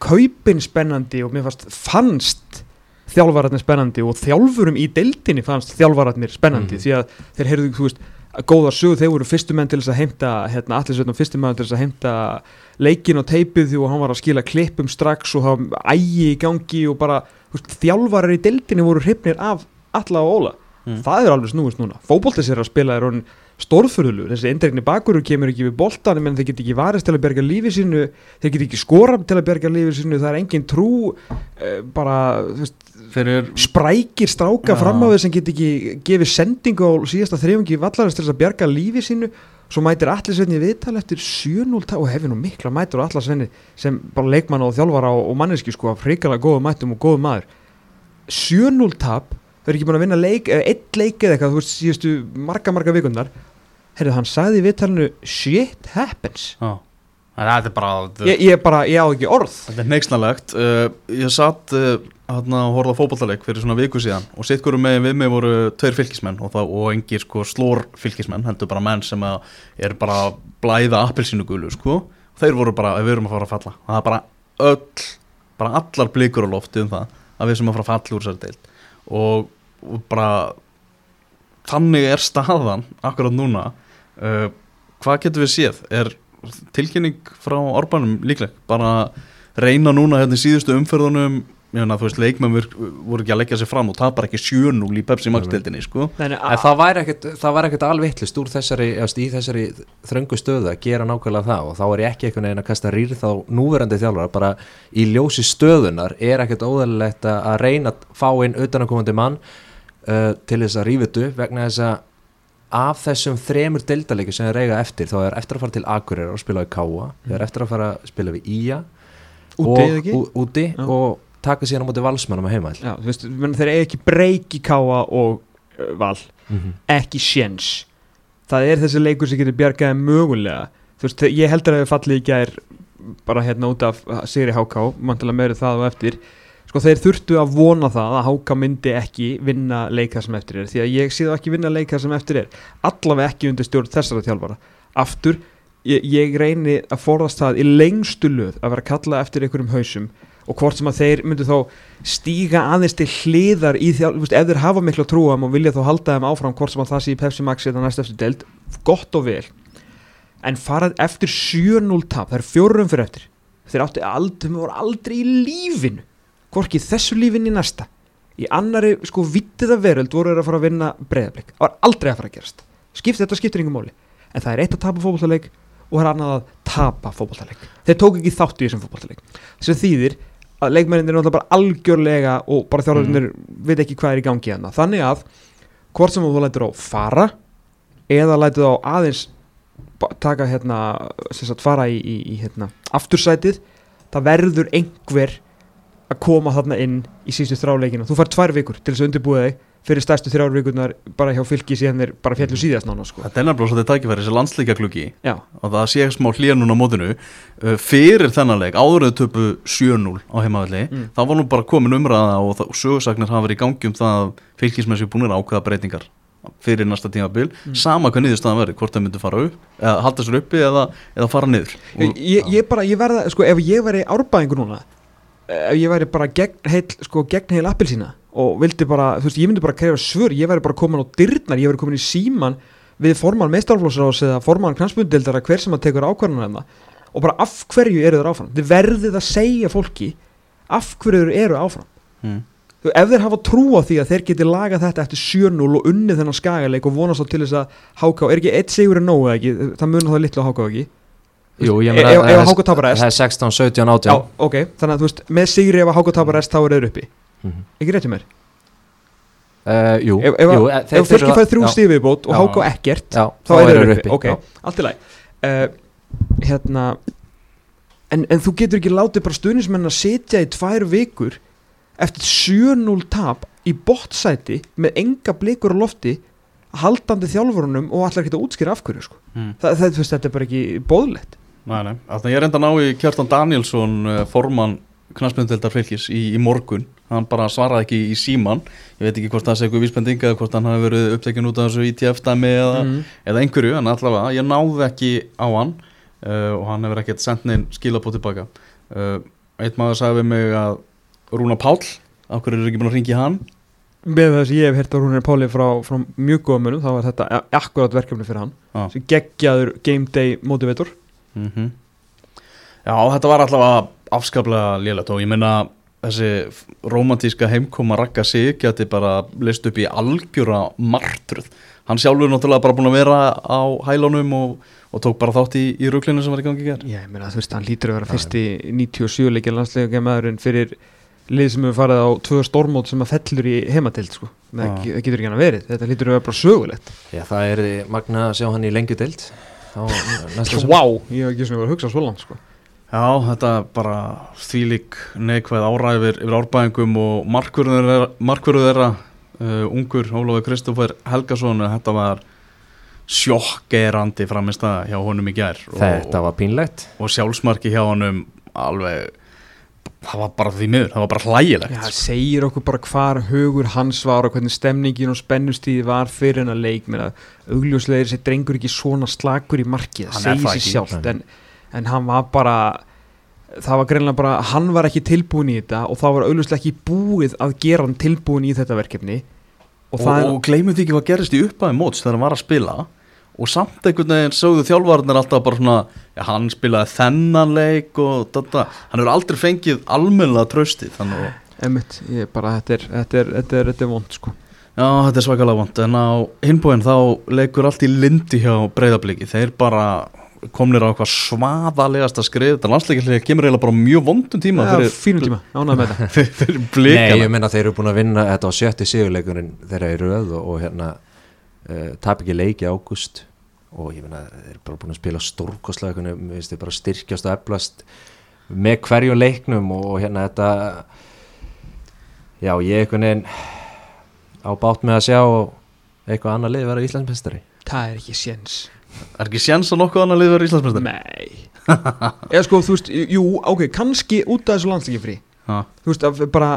Speaker 2: kaupin spennandi og mér fannst, fannst þjálfararnir spennandi og þjálfurum í deildinni fannst þjálfararnir spennandi
Speaker 3: Mhm.
Speaker 2: því að þeir heyrðu, þú veist, góða sögu þeir voru fyrstu menn til þess að heimta hérna, allir sveitum fyrstu menn til þess að heimta leikin og teipið því og hann var að skila klippum strax og var ægi í gangi og bara, veist, þjálfarar í deildinni voru hrifnir af alla og óla
Speaker 1: Mm.
Speaker 2: það er alveg snúist núna fótboltis er að spila er orðin stórfurðulu þessi eindregni bakurur kemur ekki við boltan menn þeir get ekki varist til að berga lífi sínu þeir get ekki skora til að berga lífi sínu það er engin trú uh, bara veist,
Speaker 1: fyrir
Speaker 2: sprækir stráka
Speaker 1: Já.
Speaker 2: fram á þeir sem get ekki gefið sendingu á síðasta þrejungi vallarins til þess að berga lífi sínu svo mætir allisvenni viðtal eftir 7-0 tap og hefur nú mikla mætur allisvenni sem bara leikmann og þjálfara og, og manneski sko af hrikalega góðu mætum og góðu maður 7-0 tap þau eru ekki búin að vinna leik, eða eitt leik eða eitthvað þú veist síðustu marga marga vikundar herrið hann sagði í viðtalinu shit happens.
Speaker 1: Já. það er bara
Speaker 2: ég, ég bara, ég á ekki orð.
Speaker 1: Þetta er neiksnalegt uh, Ég satt uh, hérna og horfði á fótballtaleik fyrir svona viku síðan og sitt hverju með við mig voru tveir fylgismenn og, og engir sko slór fylgismenn heldur bara menn sem að er bara að blæða appelsínu gulu sko. Þeir voru bara, við erum að fara að falla. Það er bara öll, bara allar blikur á lofti um það að við sem að fara að falla úr þessari deild og, og bara þannig er staðan akkurat núna. Uh, hvað getur við séð? Er tilkynning frá Orbanum líkleg? Bara reyna núna hérna í síðustu umferðunum meina, þú veist, leikmenn voru ekki að leggja sér fram og tapar ekki 7-0 í Pepsi Max deildinni, sko.
Speaker 2: Nei, nei,
Speaker 3: En það væri ekkert, það væri ekkert alvittlist úr þessari, eðast, í þessari þröngu stöðu að gera nákvæmlega það og þá er ég ekki einhvern veginn að kasta rýrð á núverandi þjálfara, bara í ljósi stöðunar er ekkert óðalilegt að reyna að fá inn utanakomandi mann uh, til þess að rífitu vegna þess að af þessum þremur deildaleiki sem er eiga eftir þá er eftir að fara til Akureyrar og spila við Káa, mm. er eftir að fara að spila við Ía
Speaker 2: úti
Speaker 3: og,
Speaker 2: eða ekki?
Speaker 3: ú- úti og taka síðan á móti valsmannum að heima
Speaker 2: Já, veist, menn þeir eiga ekki breyk í káa og uh, val,
Speaker 3: mm -hmm.
Speaker 2: ekki sjens það er þessi leikur sem getur bjargaði mögulega. Veist, ég heldur að við fallið í gær bara hérna út af Sigri Háká, mantilega meiri það og eftir. Sko þeir þurftu að vona það að Háká myndi ekki vinna leika sem eftir er því að ég sé það ekki vinna leika sem eftir er. Allavega ekki undir stjórn þessara þjálfara. Aftur, ég, ég reyni að forðast það í lengstu löð að vera að kalla eftir einhverjum hausum og hvort sem að þeir myndu þá stíga aðeins til hliðar í þú veist, ef þeir hafa miklu að trúa um og vilja þá halda þeim áfram hvort sem að það sé í Pepsi Max eða næst eftir deild, gott og vel. En farað eftir 7-0 tap, það er fjórum fyrir eftir. Þeir áttu aldrei, þeir voru aldrei í lífinu hvorki þessu lífinu í næsta. Í annari, sko, vittið að veröld voru þeir að fara að vinna breyðablik það var aldrei að fara að gerast. Skipt, þetta skiptir yngur máli. En það er eitt að tapa fótballtaleik og það er annað að tapa fótballtaleik þeir tók ekki þátt í þessum fótballtaleik sem þýðir að leikmenninir er náttúrulega bara algjörlega og bara þjálfurinnir veit ekki hvað er í gangi hana þannig að hvort sem þú lætur á fara eða lætur á aðeins taka hérna sagt fara í, í, í hérna aftursætið það verður einhver að koma þarna inn í síðustu þráleikina þú fær tvær vikur til þess að undirbúða þig fyrir stærstu þrjár vikurnar bara hjá fylki síðan þeir bara fjallu síðast nána sko.
Speaker 1: Þetta er nefnilega svolítið tækifæri, þessi landslíka klukki
Speaker 2: já,
Speaker 1: og það sé smá hlýja núna á mótinu uh, fyrir þennan leik, áður en þau töpu 7-0 á heimavalli,
Speaker 2: Mm.
Speaker 1: þá var nú bara komin umræða og, og sögursagnar hafa verið í gangi um það að fylgismenn séu búinir að ákveða breytingar fyrir næsta tímabil,
Speaker 2: Mm.
Speaker 1: sama hvað niðurstaðan verið, hvort það myndi fara upp, eða halda sér uppi eða, eða fara niður
Speaker 2: ég, ég, ég bara, ég verða, sko, og vildi bara, þú veist, ég myndi bara krefja svör ég væri bara komin á dyrnar, ég væri komin í síman við formann meistarflósrás eða formann knansbundildara, hver sem að tekur ákvarðan hérna. Og bara af hverju eru þeir áfram? Þið verðið að segja fólki af hverju eru áfram.
Speaker 1: Mm.
Speaker 2: Þú, ef þeir hafa trú á því að þeir geti lagað þetta eftir 7-0 og unnið þennan skagaleik og vonast þá til þess að háká, er ekki eitt sigur en nógu eða ekki, það mun það litlu á háká ekki?
Speaker 3: Jú, ég
Speaker 2: Ef-
Speaker 3: meina er-
Speaker 2: HK tapar rest.
Speaker 3: Það er 16, 17, 18
Speaker 2: Já, ok, þannig að þú veist, með sigri ef að háká tapar rest þá er þeir uppi,
Speaker 3: Mhm.
Speaker 2: ekki rétt hjá mér?
Speaker 3: Uh, Jú,
Speaker 2: ef, ef,
Speaker 3: jú
Speaker 2: ef,
Speaker 3: eh, þeir
Speaker 2: ef fylki
Speaker 3: þurfa-
Speaker 2: fær þrjú
Speaker 3: já,
Speaker 2: stíð viðbót og háká ekkert
Speaker 3: Já,
Speaker 2: þá er þeir uppi, ok, allt í lagi. Uh, hérna en, en þú getur ekki látið bara stuðnismenn að sitja í tvær vikur eftir 7-0 tap í bottsæti með enga blikur á lofti haldandi þjálfurunum og allar ekki að útskýra af hverju sko.
Speaker 1: Mm.
Speaker 2: það, það, veist, þetta er bara ekki bóðlegt
Speaker 1: Nei, nei, þannig ég reynda að ná í Kjartan Danielsson uh, formann knastmyndeldar fylgis í, í morgun hann bara svaraði ekki í síman ég veit ekki hvort það sé eitthvað vísbending eða hvort hann hafi verið upptekinn út af þessu ITF-dæmi eða,
Speaker 2: mm.
Speaker 1: eða einhverju, en allavega ég náði ekki á hann uh, og hann hefur ekkert sendt neinn skilabóð tilbaka. Uh, eitt maður sagði við mig að Rúna Páll Akkur eru ekki búin að ringi hann?
Speaker 2: Með þess að ég hef hert á Rúnir Páli frá, frá mjög góða munum, þá var þetta akkurat verkefni fyrir hann,
Speaker 1: Já.
Speaker 2: sem geggjaður game day motivator.
Speaker 1: Mm Já, þetta var allavega afskaplega lélegt og ég meina þessi romantíska heimkoma rakka sig geti bara list upp í algjöra martruð hann sjálfur náttúrulega bara búin að vera á hælunum og, og tók bara þátt í, í ruglinu sem var í gangi í ger
Speaker 2: Já, ég meina þú veist, hann lítur að vera fyrsti 97 leikja landslega gemaðurinn fyrir lið sem hefur farið á tvö stormót sem að fellur í heimatild sko. það, getur ekki hann að verið, þetta lítur að vera bara sögulegt
Speaker 3: Já, það er magna að sjá hann í sumar.
Speaker 2: Vá, ég hef ekki sem ég var að hugsa svo langt sko.
Speaker 1: Já, þetta er bara þvílík neikvæð áræfir yfir árbæðingum og markverður þeirra, uh, ungur Ólafur Kristoffer Helgason þetta var sjokkerandi framist að hjá honum í gær
Speaker 3: Þetta var pínlegt.
Speaker 1: og sjálfsmarki hjá honum alveg það var bara því miður, það var bara hlægilegt.
Speaker 2: Já, það segir okkur bara hvar hugur hans var og hvernig stemningin og spennustíði var fyrir hennar leik. Meina, augljóslega er þessi drengur ekki svona slakur í markið, það segir sér sjálft en, en hann var bara það var greinlega bara, hann var ekki tilbúin í þetta og það var augljóslega ekki búið að gera hann tilbúin í þetta verkefni. Og
Speaker 1: og, og gleymum því ekki hvað gerist í upphæði móts þegar hann var að spila. Og samt einhvern veginn sögðu þjálfarnir alltaf bara svona já, hann spilaði þennan leik og þetta, hann hefur aldrei fengið almennilega tröstið þannig að
Speaker 2: er ég bara, þetta er, þetta er, þetta er, þetta er vond sko.
Speaker 1: Já, þetta er svakalega vond en á hinbúin þá leikur allt í lindi hjá breyðabliki þeir bara komnir á eitthvað svaðalegasta skrið. Þetta landsleikilega kemur eiginlega bara mjög vondum tíma
Speaker 2: Já,
Speaker 1: fyrir,
Speaker 2: fínum tíma, ánægð með þetta.
Speaker 3: Nei, ég menna þeir eru búin að vinna þetta á sjötti sigurleikurinn þeirra í röð og, og hérna uh, tap ekki leiki í ágúst. Og ég menna þeir eru bara búin að spila stórkostlega mér finnst þeir bara styrkjast og eflast með hverju leiknum og, og hérna þetta já, ég einhvern veginn á bát með að sjá eitthvað annað lið vera Íslandsmestari
Speaker 2: Það er ekki séns
Speaker 1: Er ekki séns að nokkuð annað liður Íslandsmestar?
Speaker 2: Nei. Eða sko, þú veist, jú, ok, kannski út af þessu landsleiki frí
Speaker 1: Já,
Speaker 2: Þú veist, bara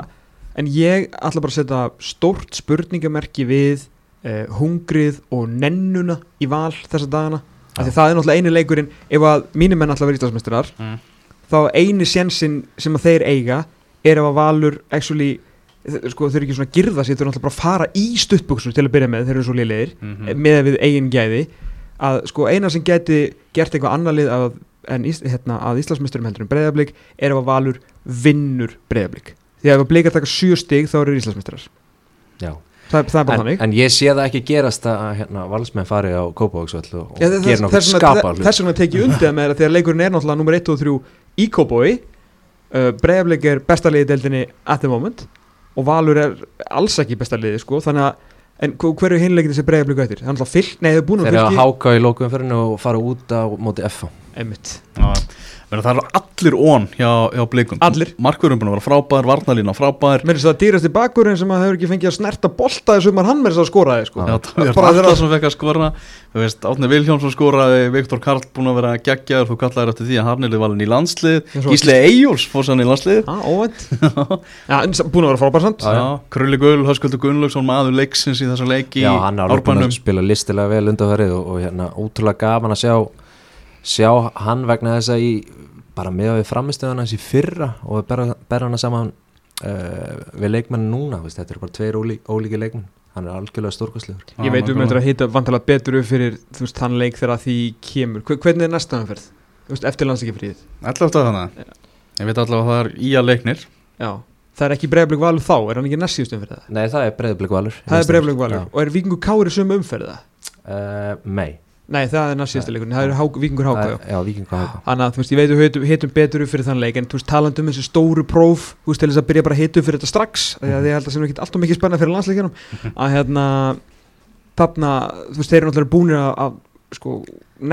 Speaker 2: En ég ætla bara að setja stórt spurningamerki við eh, hungrið og nennuna í val þessa dagana. Af því það er náttúrulega eini leikurinn ef að mínir menn ætla að vera íslandsmeistarar
Speaker 1: Mm.
Speaker 2: þá eini sjensin sem að þeir eiga er ef að valur actually, sko, þeir eru ekki svona að girða sér þeir eru náttúrulega bara að fara í stuttbuxur til að byrja með þeir eru svo við eigin gæði að sko eina sem geti gert eitthvað annar lið að, en ís, hérna, að Íslandsmeisturum heldur en breyðablík er ef að Valur vinnur breyðablík því að ef að blíkar taka sjö stig þá eru Íslandsmeisturar
Speaker 3: Já,
Speaker 2: það, það er bara
Speaker 3: en,
Speaker 2: þannig.
Speaker 3: en ég sé það ekki gerast að hérna, valsmenn fari á Kópavóksvöll og,
Speaker 2: þess,
Speaker 3: gera
Speaker 2: þess,
Speaker 3: skapa
Speaker 2: þess vegna tek ég undir með það þegar leikurinn er náttúrulega nummer 1 og 3 í Kópói uh, breyðablík er besta liði deildinni at the moment og Valur er alls ekki besta liði sko þannig að en hver- hverju hinleikir þessi breyðablík eftir? Það er náttúrulega fylg, nei það er búin
Speaker 3: Þeir
Speaker 2: að
Speaker 3: eru að háka í lókumferðinu og fara út á móti F
Speaker 2: Einmitt.
Speaker 1: Það eru allir ón hjá, hjá blikum.
Speaker 2: Allir.
Speaker 1: Markverðum búin að vera frábær, varnalína frábær.
Speaker 2: Mér finnst það dýrasti bakurinn sem að hefur ekki fengið að snerta bolta þessu um að hann með þess að skoraði sko.
Speaker 1: Já, það er alltaf sem fekk að skora. Þú veist, Átni Vilhjónsson skoraði Viktor Karl búin að vera geggjaður. Þú kallaðir eftir því að hann er valin í landslið. Gísli Eyjóls fór sann í landslið.
Speaker 2: Já, óvænt. Já, búin að vera frábær samt.
Speaker 1: Já, Krulli Gull, Höskuldur Gunnlaugsson
Speaker 3: sjá hann vegna þess að í bara með við framistöðuna hans í fyrra og við berra, berra hana saman uh, við leikmenn núna, veist, þetta eru bara tveir ólí, ólíki leikmenn, hann er algjörlega stórkostlegur.
Speaker 1: Já,
Speaker 2: Ég veit um að hitta vantalega betur upp fyrir þú veist, hann leik þegar að því kemur. Hver- Hvernig er næsta umferð? Þú veist, eftir landsleikifríð
Speaker 1: 11. þannig Ég veit allavega að það er í að leiknir.
Speaker 2: Já, það er ekki breyflik valur þá, er hann ekki næst síðust umferð það?
Speaker 3: Nei, það er breyðblik valur
Speaker 2: Það er breyflik valur. Og er vikingur kári sem umferð það?
Speaker 3: uh, Nei,
Speaker 2: það er næst síðustu leikurinn, það er hák, vikingur háka já.
Speaker 3: já, vikingu háka
Speaker 2: Þannig að þú veist, ég veit að við hitum, hitum betur upp fyrir þann leik en þú veist, talandi um þessi stóru próf þú veist, til þess að byrja bara að upp fyrir þetta strax því að ég held að sem ekki alltaf mikið spenna fyrir landsleikinum að hérna þarna, þú veist, þeir eru náttúrulega búinir að, að sko,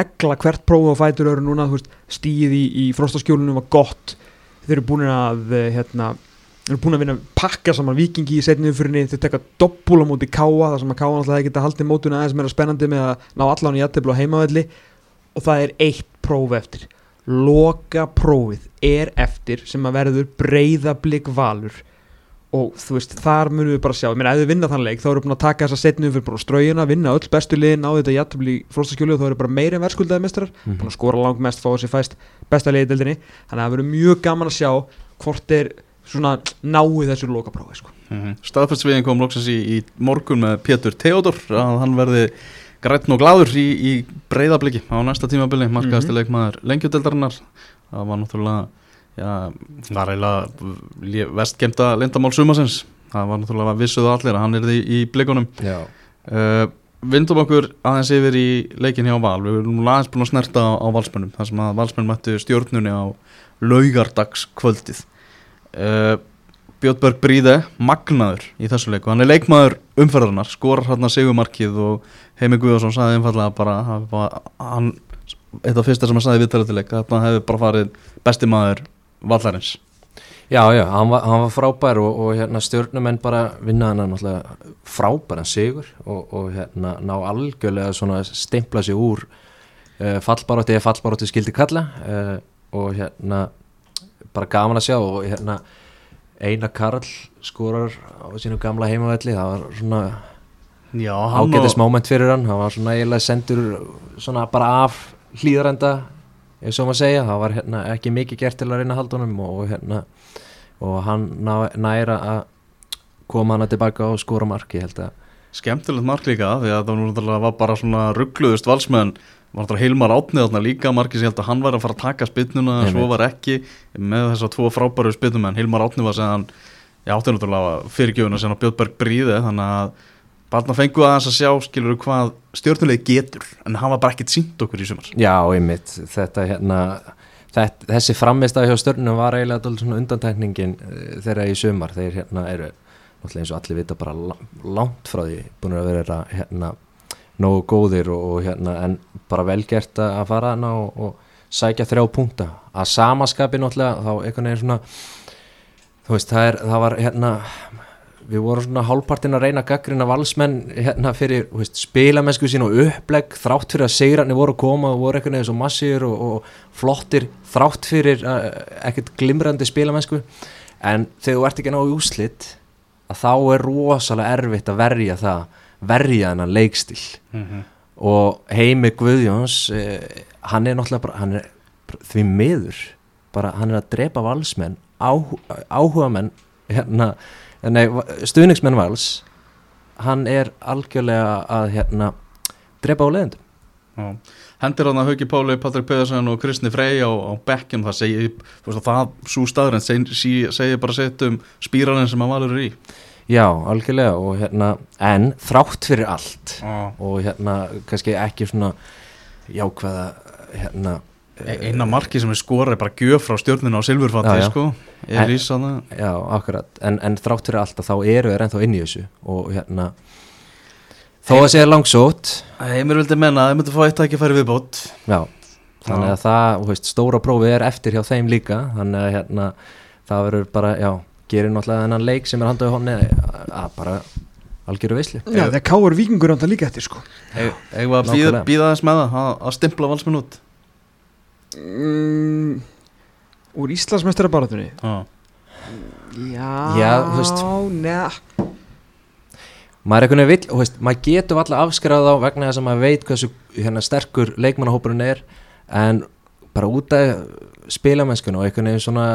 Speaker 2: negla hvert próf á fætur öru núna, þú veist, stíð í, í frostaskjólunum var gott þeir eru búinir að, eh, hérna þeir eru búin að vinna pakka saman vikingi í setnið fyrirni, þeir tekka doppul á móti káa þar sem að káa náttúrulega geta haldið mótuna aðeins meira spennandi með að ná allan í jættiblu á heimavelli. Og það er eitt próf eftir. Loka prófið er eftir sem að verður breyðablík valur. Og þú veist, þar munum við bara sjá. Ég meina, ef við vinna þann leik, þá erum við búin að taka þessa setnum fyrir bara ströyjuna, vinna öll bestu liðin á þetta jættibli fróstaskjólu og þá eru bara meira en verðskuldaði mestrar, svona náu þessu lokaprófi sko.
Speaker 1: Mm Staðfæstsviðin kom loksins í, í morgun með Pétur Theodor að hann verði grætn og gladur í, í breyðabliki á næsta tímabili, markaðasti
Speaker 2: Mhm.
Speaker 1: leikmaður lengjudeldarinnar það var náttúrulega já, var eiginlega vestkemta lindamál sumasins það var náttúrulega vissuðu allir að hann er í, í blikunum.
Speaker 3: Já,
Speaker 1: uh, vindum okkur aðeins yfir í leikin hjá Val, við erum aðeins búin að snerta á, á valsmönnum, þar sem að valsmenn mættu stjórnunni á laugardagskvöldið uh, Björnberg Bríði magnaður í þessu leiku, hann er leikmaður umferðarnar, skorar hérna sigumarkið og Heimi Guðarsson sagði einfallega bara hann, var- hann eitt af fyrsta sem hann sagði viðtaletileik, þetta hefði bara farið besti maður vallarins.
Speaker 3: Já, já hann, var, hann var frábær og, og hérna, stjórnumenn bara vinna hann náttúrulega frábæran sigur og, og hérna, ná algjörlega stempla sig úr uh, fallbarótti eða fallbarótti skildi kalla uh, og hérna bara gaman að sjá og hérna Einar Karl skorar á sínum gamla heimavelli það var svona ágætis moment fyrir hann hann var svona eiginlega sendur svona bara af hlýðarenda eins og maður segja, það var hérna ekki mikið gert til að reyna honum og hérna og hann ná, næra að koma hana tilbaka og skora marki held að
Speaker 1: Skemmtilegt mark líka því að það var bara svona ruggluðust valsmenn var náttúrulega Hilmar Átnið þarna líka? Markið sem held að hann var að fara að taka spytnuna en svo var ekki með þessar tvo frábæru spytum en Hilmar Átnið var sem hann ég átti náttúrulega fyrirgjöfuna sem á Björnberg Bríði þannig að barna fengu aðeins að sjá skilur hvað stjórnuleg getur en hann var bara ekkit sínt okkur í sumar.
Speaker 3: Já, einmitt, þetta hérna þetta, þessi framistæði hjá stjörnum var eiginlega undantekningin uh, þeirra í sumar, þeir hérna eru náttúrulega eins og allir vita bara la- langt frá því búin að vera hérna nógu góðir og, og hérna en bara velgert að fara hana og, og sækja þrjá punkta. Að samaskapi náttúrulega þá einhvern veginn svona þú veist það, er, það var hérna við vorum svona hálfpartin að reyna gaggrina valsmenn hérna fyrir veist, spilamennsku sín og upplegg þrátt fyrir að segrarnir voru að koma og voru einhvern veginn svo massir og, og flottir þrátt fyrir uh, ekkert glimrandi spilamennsku. En þegar þú ert ekki að ná í úslit að þá er rosalega erfitt að verja það verja þennan leikstil og Heimi Guðjóns eh, hann er náttúrulega bara hann er því miður bara hann er að drepa valsmenn áhuga menn hérna, nei, stuðningsmenn vals hann er algjörlega að hérna drepa á leiðendum
Speaker 1: Já. Hendir hann að Hauki Páli, Patrik Pöðarsson og Kristni Frey á, á bekkjum það segir, það svo staðurinn segir, segir bara sett um spýrarinn sem hann valur í
Speaker 3: já, algjörlega og hérna en þrátt fyrir allt
Speaker 1: Já.
Speaker 3: og hérna kannski ekki svona jákvæða hérna
Speaker 1: E- eina marki sem er skorað er bara gjöf frá stjórnuna á
Speaker 3: já.
Speaker 1: sko, er ísa það.
Speaker 3: Já, akkurat, en, en þrátt fyrir allt að þá eru þeir ennþá inn í þessu og hérna þó að segja langsótt.
Speaker 1: Heimir vildi menna að þeir myndu fá eitt ekki færi viðbót.
Speaker 3: Já, þannig að það, þú veist, stóra prófið er eftir hjá þeim líka, þannig að hérna það verður bara, já, gerir náttúrulega þennan leik sem er handað í honni að bara algjöru veislu.
Speaker 2: Já, þegar káur vikingur ánda líka eftir sko.
Speaker 1: Eða að býða, þess með það að, að stimpla valsmenn út.
Speaker 2: Mm, Úr Íslandsmeistarabaratunni?
Speaker 1: Já,
Speaker 2: Já,
Speaker 3: Já, þú veist.
Speaker 2: neða
Speaker 3: maður er einhvern veginn vill, þú veist, maður getur alltaf afskrað á vegna þess að maður veit hversu hérna, sterkur leikmannahópurinn er en bara út af spilamennskuna og einhvern veginn svona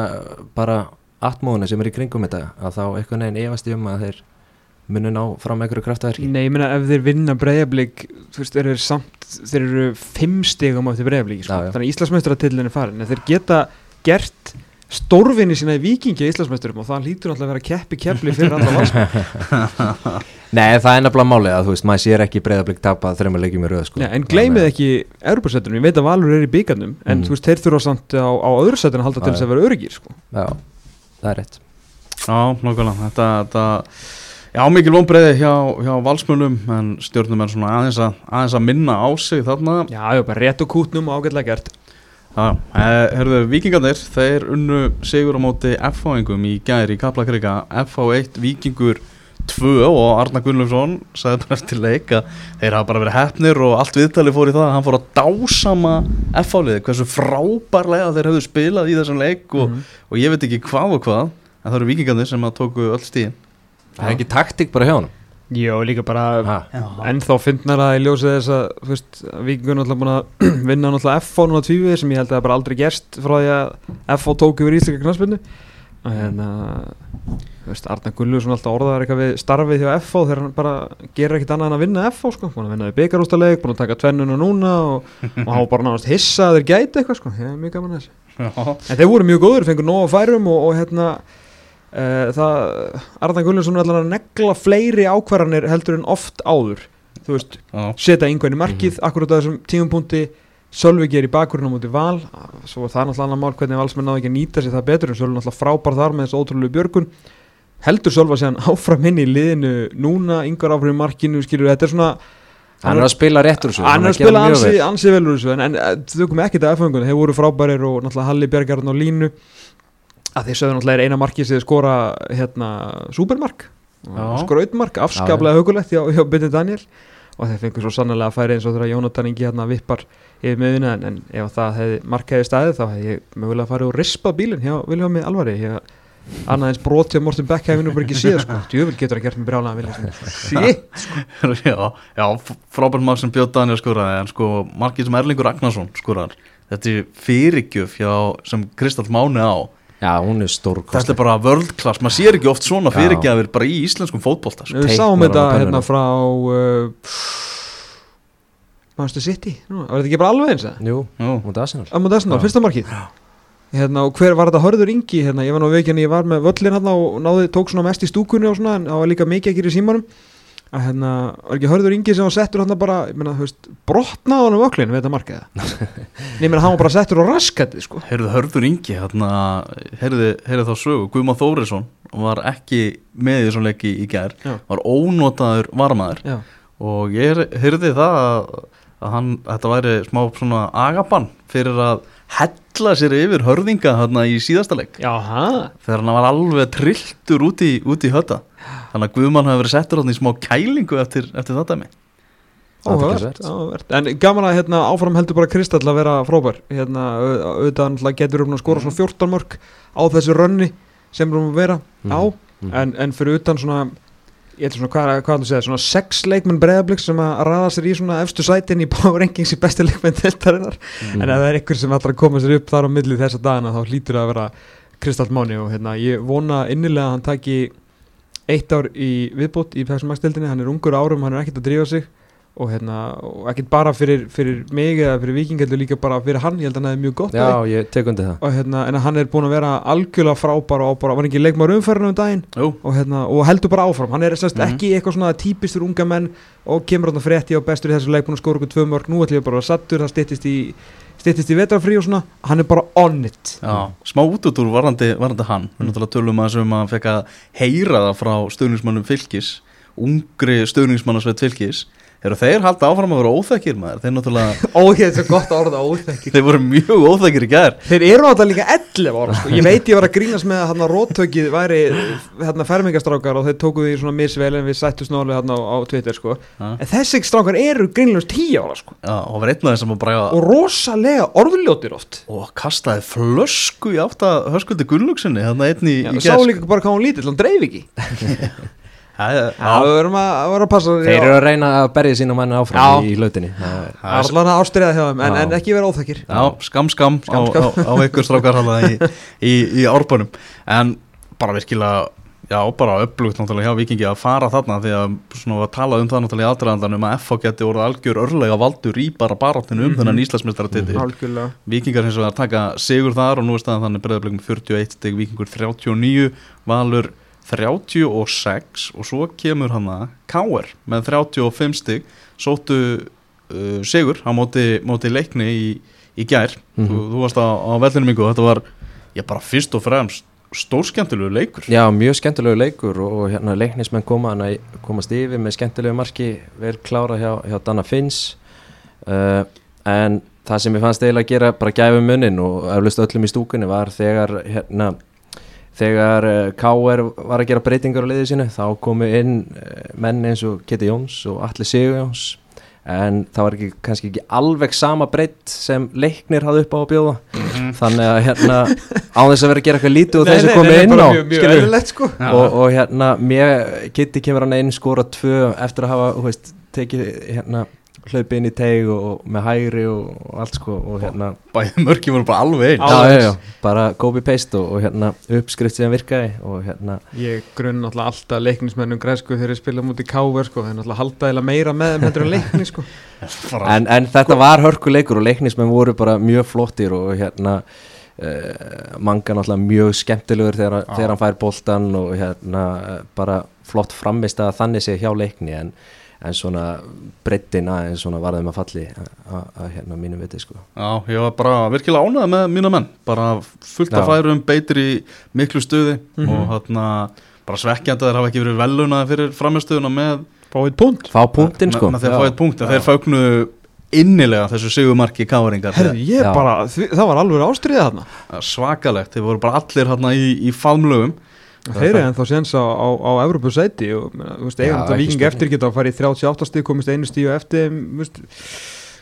Speaker 3: bara atmóðuna sem er í kringum þetta að þá einhvern veginn efast ég um að þeir munu ná fram einhverju kraftaverki
Speaker 2: Nei, ég meina ef þeir vinna breyðablík þú veist, þeir eru samt, þeir eru fimm stigum á eftir breyðablík, sko. Þannig að Íslandsmeistaratillin er farin, en þeir geta gert stórvinni sína í vikingi í Íslandsmeisturum og það lítur alltaf að vera keppi keppli fyrir alla valsmenn
Speaker 3: Nei, það er nefnilega málið að þú veist, maður sér ekki breyðablík tapað þreymur leikjum í röð sko.
Speaker 2: Nei, en gleymið ekki Európa-settunum, ég veit að Valur er í byggarnum en
Speaker 3: Mm.
Speaker 2: þú veist, þeir þurfa samt á, á öðru settunum að halda til þess að vera öryggir sko.
Speaker 3: Já, það er rétt.
Speaker 1: Já nákvæmlega. Þetta, þetta Já, mikil vonbreiði hjá, hjá valsmönnum en stjórnum er svona aðeins að, aðeins að minna á sig þarna.
Speaker 2: Já, já, bara rétt og kútnum og ágætlega gert.
Speaker 1: Já, eh, herðu, vikingarnir, þeir unnu sigur á móti F-fáingum í gæri í Kaplakrika, F-fá1 vikingur 2 og Arna Gunnlaugsson sagði þetta eftir leik að þeir hafa bara verið hefnir og allt viðtali fór í það að hann fór að dásama F-fáliði, hversu frábærlega þeir hefðu spilað í þessum leik og,
Speaker 2: Mhm.
Speaker 1: og ég veit ekki hvað og hvað en það eru vikingarnir sem að tóku öll stíðin
Speaker 3: Það er ekki taktik bara hjá hann
Speaker 2: Jó, líka bara
Speaker 3: Ha.
Speaker 2: En þá fyndnar að ég ljósi þess að er náttúrulega búin að vinna náttúrulega FH núna tvívið sem ég held að það bara aldrei gerst frá því að FH tók yfir íslika knarspinnu Arna Gulluðsson alltaf orðaðar eitthvað við starfið hjá FH þegar hann bara gerir ekkit annað en að vinna FH sko, búin að vinna í byggarústaleik, búin að taka tvennuna núna og, og hafa bara náðast hissa að þeir gæti eitthvað sko, ég er mjög gaman að þessu. En þeir voru mjög góður, fengur nóg að færum og, og hérna uh, það, Arna Gulluðsson er alltaf að negla fleiri ákvarðanir heldur en oft áður. Þú veist,
Speaker 1: já,
Speaker 2: setja yngvein í markið akkurat á þessum tímumpunkti Sölvi gerir í bakgrunum mútið val. Svo það náttúrulega annar mál hvernig valsmenn náðu ekki að nýta sér það betur en Sölvi náttúrulega frábær þar með þessu ótrúlegu björgun heldur Sölva séðan áfram inn í liðinu núna, yngar áfram í markinu skilur, þetta er svona
Speaker 3: hann er að spila réttur þessu
Speaker 2: hann er að spila ansi, ansi vel úr þessu en, en eh, þau komið ekkert að F-föngunum, þeir voru frábærir og náttúrulega Halli Bjargarn og Línu. Að þeir sögðu náttúrulega er eina markið sem skora hérna, supermark skrautmark, afskaplega hugulegt hjá, hjá Byrni Daniel og þeir fengur svo sannlega að færi eins og þegar Jónatan Ingi hérna vippar yfir miðuna en, en ef það hefði mark hefði staðið þá hefði ég mögulega farið og rispað bílinn hjá Viljámi Alvari hér annað eins brot hjá Morten Beck hefði nú bara ekki síðan sko, djöfell getur að gert með brjálega vilja shit,
Speaker 1: já, já frábært mark sem Björn Daniel skoraði en sko markið sem Erlingur Ragnarsson skoraði þetta er fyrirgjöf hjá, sem Kristall Máni á.
Speaker 3: Já, hún er
Speaker 1: þetta
Speaker 3: stórkost
Speaker 1: er bara world class, maður sér ekki oft svona
Speaker 3: Já.
Speaker 1: fyrirgjafir bara í íslenskum fótbolta sko.
Speaker 2: við sáum
Speaker 3: á
Speaker 2: þetta hérna frá uh, Manchester City. Nú, var þetta ekki bara alveg eins að
Speaker 3: jú,
Speaker 1: Jú.
Speaker 3: mútið Arsenal.
Speaker 2: Amund Arsenal,
Speaker 1: Já.
Speaker 2: fyrsta markið hérna, og hver var þetta? Hörður yngi hérna, ég var nú veikin, ég var með völlin hérna og náði, tók svona mest í stúkunni og svona en það var líka mikið gera í símanum. Að hérna, var ekki hörður yngi sem var settur hérna bara, ég meina, þú veist, brotnaði honum völlin við þetta ég meina, hann var bara settur á raskætti, sko.
Speaker 1: Heyrðu Hörður Ingi, hérna, heyrðu, heyrðu þá sögu, Guðmar Þórisson var ekki með í þessum leiki í gær,
Speaker 2: Já.
Speaker 1: var ónotaður varmaður
Speaker 2: Já,
Speaker 1: og ég heyrði það að, að hann, þetta væri smá svona agabann fyrir að hella sér yfir hörðinga hérna í síðasta leik.
Speaker 2: Jaha.
Speaker 1: Þegar hann var alveg trilltur út í, út í hötta. Þannig að Guðmann hafi verið settur hérna í smá kælingu eftir, eftir þetta með
Speaker 3: Athyglisvert.
Speaker 2: áhugavert. En gaman að hérna, áfram heldur bara Kristall að vera frábær. Hérna, au- auðvitað getur um að skora svona 14 mörg á þessu rönni sem erum að vera á.
Speaker 3: Mhm.
Speaker 2: en, en fyrir utan svona ég ætla svona, hvað, hvað þú segja, svona sex leikmenn breyðabliks sem að raða sér í svona efstu sætin í Rankings í bestu leikmenn deltarinnar
Speaker 3: Mhm.
Speaker 2: en ef það er ykkur sem að koma sér upp þar á milli þessa dagana þá hlýtur það að vera Kristall Máni og hérna, ég vona innilega að hann taki eitt ár í viðbót í deildinni, hann er ungur árum, hann er ekkert að drífa sig og hérna, og ekkert bara fyrir, fyrir mig eða fyrir viking, heldur líka bara fyrir hann, ég held að hann hefði mjög gott
Speaker 3: já, ég tek undir það.
Speaker 2: Og hérna, en hann er búin að vera algjörlega frábær og bara, var ekki leikmaður umferðinu um daginn? Og, hérna, og heldur bara áfram, hann er sérst
Speaker 1: Mhm.
Speaker 2: ekki eitthvað svona típistur unga menn og kemur hann frétti og bestur í þessu leik búin að skóra okkur tvö mörg, nú ætlum ég bara að vera sattur það styttist í, styttist í vetrafrí og svona. Hann er bara on it.
Speaker 1: Já, smá útútúr varandi, varandi hann. Við náttúrulega tölum að sem að fekk að heyra það frá stöðningsmannum fylgis ungri stöðningsmannasveit fylgis eru þeir halda áfram að vera óþekkir maður þeir náttúrulega,
Speaker 2: og þetta er svo gott að orða óþekki
Speaker 1: þeir voru mjög óþekkir í gær
Speaker 2: Þeir eru alltaf líka 11 ára sko. Ég veit ég var að grínast með að hérna róttökið væri hérna fermingastrákar og þeir tókuðu því svona misvel en við sættu snóðlega hérna á, á Twitter sko.
Speaker 1: Já.
Speaker 2: En þessi strákar eru grínlega 10 ára sko.
Speaker 1: Já, og var einn af þeim sem að bræða
Speaker 2: og rosalega orðljótir oft
Speaker 1: og kastaði flösku í átt að höskuldi Gunnlugsinni þannig einn í,
Speaker 2: Já, við verðum að, að að passa
Speaker 3: þeir eru að reyna að berja sína manni áfram
Speaker 2: Já.
Speaker 3: í lautinni Það er-
Speaker 1: það
Speaker 2: að ástriða hjá þeim, en, en ekki vera óþekkir.
Speaker 1: Já, skam skam,
Speaker 2: Skam,
Speaker 1: á, á, á ykkur strákar hana í, í, í árbænum en bara virkilega já, bara upplugt náttúrulega hjá Vikingi að fara þarna því að svona var talað um það náttúrulega í aðdraðandanum að FH geti orðið algjör örlega valdur í bara baráttinu um
Speaker 2: Mhm.
Speaker 1: þennan Íslandsmeistara titi
Speaker 2: Algjörlega.
Speaker 1: Vikingar hins vegar taka sigur þar og nú er staðan þannig breyðablikum 41 steg Vikingur 39, Valur 36 og svo kemur hann að Káer með 35 steg sóttu uh, sigur á móti, móti leikni í, í gær.
Speaker 3: Mhm.
Speaker 1: þú, þú varst á, á vellinu mingu og þetta var já, bara fyrst og fremst stórskemmtilegu leikur.
Speaker 3: Já, mjög skemmtilegu leikur og, og hérna leiknismenn koma hana, komast yfir með skemmtilegu marki vel klára hjá, hjá Danna Finns. Uh, en það sem ég fannst eiginlega að gera bara gæfi munnin og eflust öllum í stúkunni var þegar hérna þegar uh, K.R. var að gera breytingar á liðið sínu þá komu inn uh, menn eins og Keti Jóns og Alli Sigurjóns. En það var ekki, kannski ekki alveg sama breytt sem leiknir hafði upp á að bjóða. Þannig að hérna á þess að vera að gera eitthvað lítið og þeir sem komu inn á
Speaker 2: Mjög, mjög eðlilegt sko.
Speaker 3: Og, og hérna mér Kitty kemur hann einn skora tvö eftir að hafa þú veist, tekið hérna hlaupi inn í teig og, og með hægri og, og allt sko og hérna
Speaker 1: Bæði mörki voru bara alveg einn
Speaker 3: já, já, já, bara copy paste og, og hérna uppskrift sem virkaði og hérna
Speaker 2: Ég grunn náttúrulega alltaf leiknismennum græsku þegar ég spila mútið káver sko, þeir náttúrulega halda eða meira með þeim heldur en leikni sko.
Speaker 3: En, en þetta var hörkuleikur og leiknismenn voru bara mjög flottir og hérna uh, manga náttúrulega mjög skemmtilegur þegar,
Speaker 1: Já.
Speaker 3: þegar hann fær boltan og hérna eh, bara flott framist að þannig sé hjá leikni en, en svona breyttin aðeins svona varðum að falli að að, hérna mínum viti sko.
Speaker 1: Já, ég var bara virkilega ánægð með mína menn bara fullt af færum, beitir í miklu stuði
Speaker 2: Mhm.
Speaker 1: og hérna bara svekkjandi að þeir hafa ekki verið velunaði fyrir framistöðuna með,
Speaker 2: Fáið punkt.
Speaker 3: Fá punktinn sko.
Speaker 1: með, með þeir fáið punkt að þeir fögnu innilega þessu sigumarki káringar
Speaker 2: Herði, ég
Speaker 3: Já.
Speaker 2: bara, því, það var alveg ástriðið þarna.
Speaker 1: Svakalegt, þeir voru bara allir hérna í, í faðmlögum
Speaker 2: Þeir eru ennþá séns á, á, á Evropu sæti og meina, þú veist,
Speaker 3: Já,
Speaker 2: eigum þetta
Speaker 3: ekki
Speaker 2: viking eftir geta að fara í 38 stíð komist einu stíð og eftir þú veist,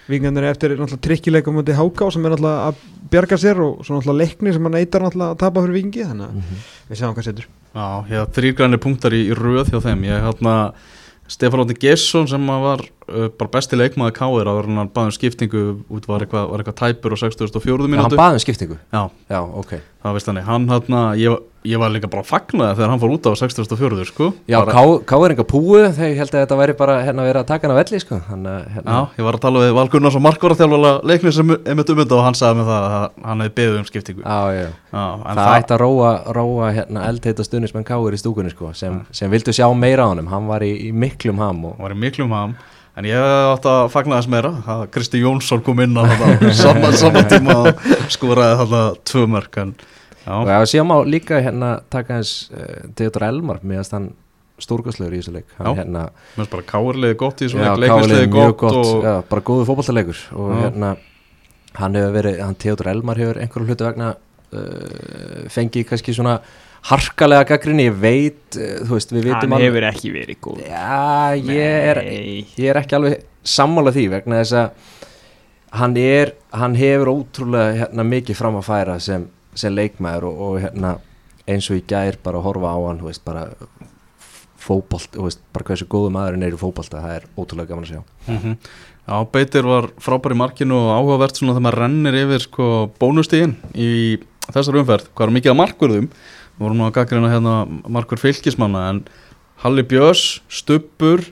Speaker 2: vikingarnir eftir er náttúrulega trikkileika mútið háká sem er náttúrulega að bjarga sér og svo náttúrulega leikni sem hann neytar náttúrulega að tapa fyrir vikingi þannig að
Speaker 3: Mhm.
Speaker 2: við sjáum hvað setur.
Speaker 1: Já, ég þrýr grænir punktar í, í röð hjá þeim. Ég hérna Stefán Ótti Gesson sem að var uh, bara besti leikmaður káir áður en hann baði um skiptingu út var eitthvað, var eitthvað tæpur og 64.
Speaker 3: Já, hann
Speaker 1: mínútu.
Speaker 3: baði um skiptingu?
Speaker 1: Já,
Speaker 3: Já, ok.
Speaker 1: Það veist hann hann hérna, ég, ég var líka bara fagnaði þegar hann fór út á 64. sko.
Speaker 3: Já,
Speaker 1: bara,
Speaker 3: káeringa púu þegar ég held að þetta væri bara hérna verið að taka hann á velli sko. Þannig að hérna
Speaker 1: Já, ég var að tala við Val Gunnars og Markvara þjálfala leiknir sem einmitt umönda og hann sagði með það að hann hefði beðið um skiptingu.
Speaker 3: Já, já,
Speaker 1: Já, en
Speaker 3: það, ætti að róa, róa hérna, eldheita stuðnismenn Káir í stúkunni sko, sem, sem vildu sjá meira á honum, hann var í, í miklum ham og,
Speaker 1: var í miklum ham en ég átti að fagna þess meira. Að Kristi Jónsson kom inn á þetta sama, sama tíma og skoraði þetta tvö mörk en já,
Speaker 3: já, síðan má líka hérna taka eins uh, Theodor Elmar meðast hann stórkastlegur í þessu leik. Hann, hérna,
Speaker 1: mér finnst bara káurliði gott í svona
Speaker 3: er mjög
Speaker 1: gott,
Speaker 3: gott,
Speaker 1: og
Speaker 3: já, bara góðu fótballtalegur og
Speaker 1: Já.
Speaker 3: hérna hann hefur verið, hann Theodor Elmar hefur einhverju hlutu vegna uh, fengið kannski svona harkalega gaggrinni, ég veit uh, þú veist, við vitum alveg-
Speaker 2: ekki verið góð
Speaker 3: Já, ég er, ég er ekki alveg sammála því vegna þess að hann er, hann hefur ótrúlega hérna, mikið fram að færa sem, sem leikmaður og, og hérna, eins og í gær bara að horfa á hann, veist, bara veist, bara hversu góðu maðurinn er í fótbolta, það er ótrúlega gaman að sjá.
Speaker 1: Mhm. Já, Beitir var frábær í markinu og áhugavert svona þegar maður rennir yfir sko bónustígin í þessar umferð, hvað er mikið að markverðum við vorum að gaggrina hérna markver fylgismanna en Halli Björns, Stubbur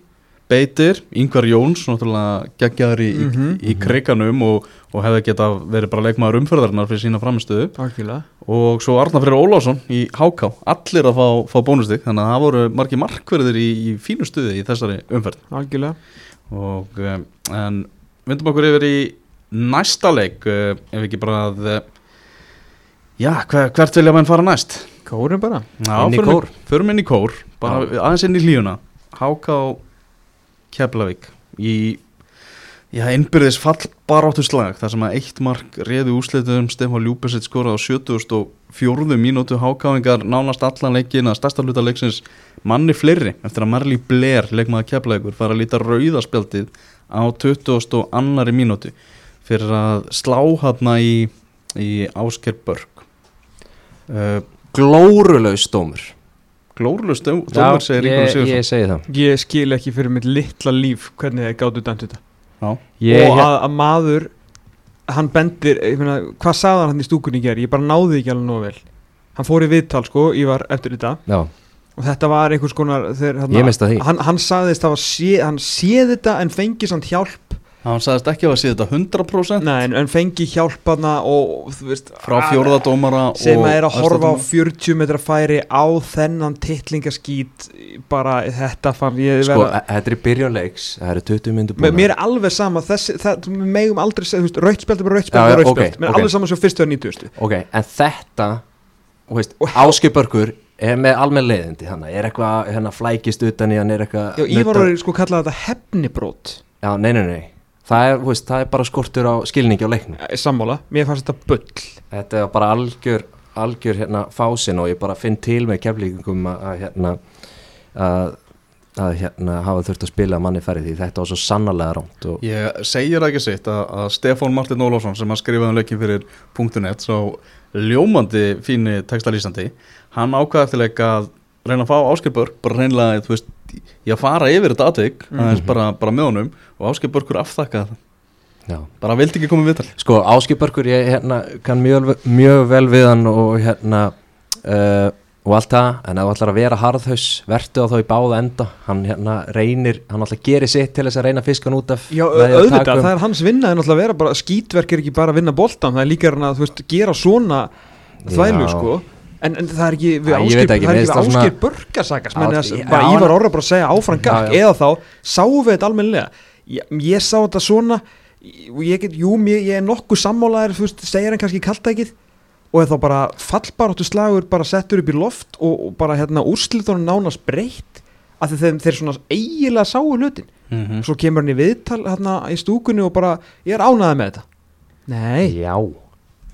Speaker 1: Beitir, Yngvar Jóns náttúrulega geggjaður í,
Speaker 2: Mhm.
Speaker 1: í, í kriganum og, og hefði geta verið bara leikmaður umferðarinnar fyrir sína framistöðu og svo Arnar Freyr Ólásson í HK allir að fá, fá bónustík þannig að það voru margi markverðir í, í fínu stuði í þessari umferð.
Speaker 2: Algjörlega.
Speaker 1: Og um, en vindum okkur yfir í næsta leik uh, ef ekki bara að uh, já, hver, hvert vilja menn fara næst?
Speaker 2: Kórin bara.
Speaker 1: Já, förum- inn í kór, bara aðeins inn í hlíuna Háká Keflavík í já, innbyrðis fallbaráttu slag þar sem að eitt mark reði úslitum Stefán Ljúbesitt skorað á 74. mínútu hákáingar nánast allan leikin að stærsta hluta leiksins manni fleiri eftir að Marley Blair leikmaður Keflavíkur fara að líta rauðaspjaldið á 20. og annari mínútu fyrir að slá hann í, í Ásker Börg uh,
Speaker 3: Glórulegs dómur
Speaker 1: Glórlust dómar segir
Speaker 3: ég,
Speaker 1: Sigursson
Speaker 3: ég segi það.
Speaker 2: Ég skil ekki fyrir mitt litla líf hvernig þeir gáttu dæmt þetta.
Speaker 1: Já,
Speaker 3: ég,
Speaker 2: og að, að maður hann bendir, ég meina, hvað sagði hann í stúkunni í gerð, ég bara náði ekki alveg nógu vel. Hann fór í viðtal sko, ég var eftir þetta.
Speaker 3: Já,
Speaker 2: og þetta var einhvers konar þeir,
Speaker 3: Ég mista því.
Speaker 2: hann, hann sagðist að sé, hann séð þetta en fengi samt hjálp
Speaker 1: hann sagðist ekki að sé þetta 100%
Speaker 2: Nei, en, en fengi hjálp hana og þú veist
Speaker 1: frá fjórðadómara
Speaker 2: sem
Speaker 1: og
Speaker 2: að er að horfa á
Speaker 1: aðstoðardómara.
Speaker 2: 40 metra færi á þennan titlingaskít bara þetta fann ég
Speaker 3: sko,
Speaker 2: vera
Speaker 3: þetta er í byrjun leiks það eru 20 myndu
Speaker 2: Mér, mér er alveg sama, þessi, það, við megum aldrei segja, þú veist, rautspjald er bara er
Speaker 3: ok,
Speaker 2: mér er
Speaker 3: ok.
Speaker 2: alveg sama svo fyrstu að 90
Speaker 3: ok, en þetta áskipörkur er með almenn leiðindi hann er eitthvað, hérna flækist utan í hann er eitthvað
Speaker 2: Já, Ívar var sko kallað þetta hefnibrót
Speaker 3: já, nei, nei, nei það er, veist, það er bara skortur á skilningi á leiknum.
Speaker 2: Sammála, mér fannst þetta bull.
Speaker 3: Þetta er bara algjör algjör hérna fásin og ég bara finn til með keflíkingum að, að hérna að, að hérna hafa þurft að spila manni færið því þetta var svo sannarlega rámt og
Speaker 1: ég segir ekki sitt að, að Stefán Martin Ólafsson sem að skrifaði um leikin fyrir .net svo ljómandi fíni textalýsandi hann ákvaði eftir leik að reyna að fá Börk bara reynlega, þú veist, ég að fara yfir þetta atvik,
Speaker 2: Mhm.
Speaker 1: aðeins bara, bara með honum og Ásker Börkur afþakkaði það
Speaker 3: Já.
Speaker 1: bara vildi ekki koma við viðtal
Speaker 3: Sko Áskipörkur ég hérna, kann mjög, mjög vel við hann og hérna uh, og allt það, en ef þú ætlar að vera harðhaus vertu á þá í báða enda hann hérna reynir, hann að gera sitt til þess að reyna fiskan út af
Speaker 2: Já, auðvitað,
Speaker 3: um-
Speaker 2: það er hans vinna en alltaf að vera bara, skítverk er ekki bara að vinna boltan það er líka hann að, þú veist, gera svona þvælu,
Speaker 3: Já.
Speaker 2: sko en, en það er ekki við er þess,
Speaker 3: já,
Speaker 2: bara Ívar Orra bara að segja áfram gakk eða þá, sáum við þetta almennilega? Ég, ég sá þetta svona og ég get, jú, mér, ég er nokkuð veist, segir hann kannski kaltækið og er þá bara fallbaráttu slagur bara settur upp í loft og, og bara hérna úrslitunum nánast breytt af því þeim, þeir svona eiginlega sáu hlutin.
Speaker 1: Mm -hmm.
Speaker 2: svo kemur hann í viðtal hérna í stúkunni og bara, ég er ánæðið með þetta. Nei,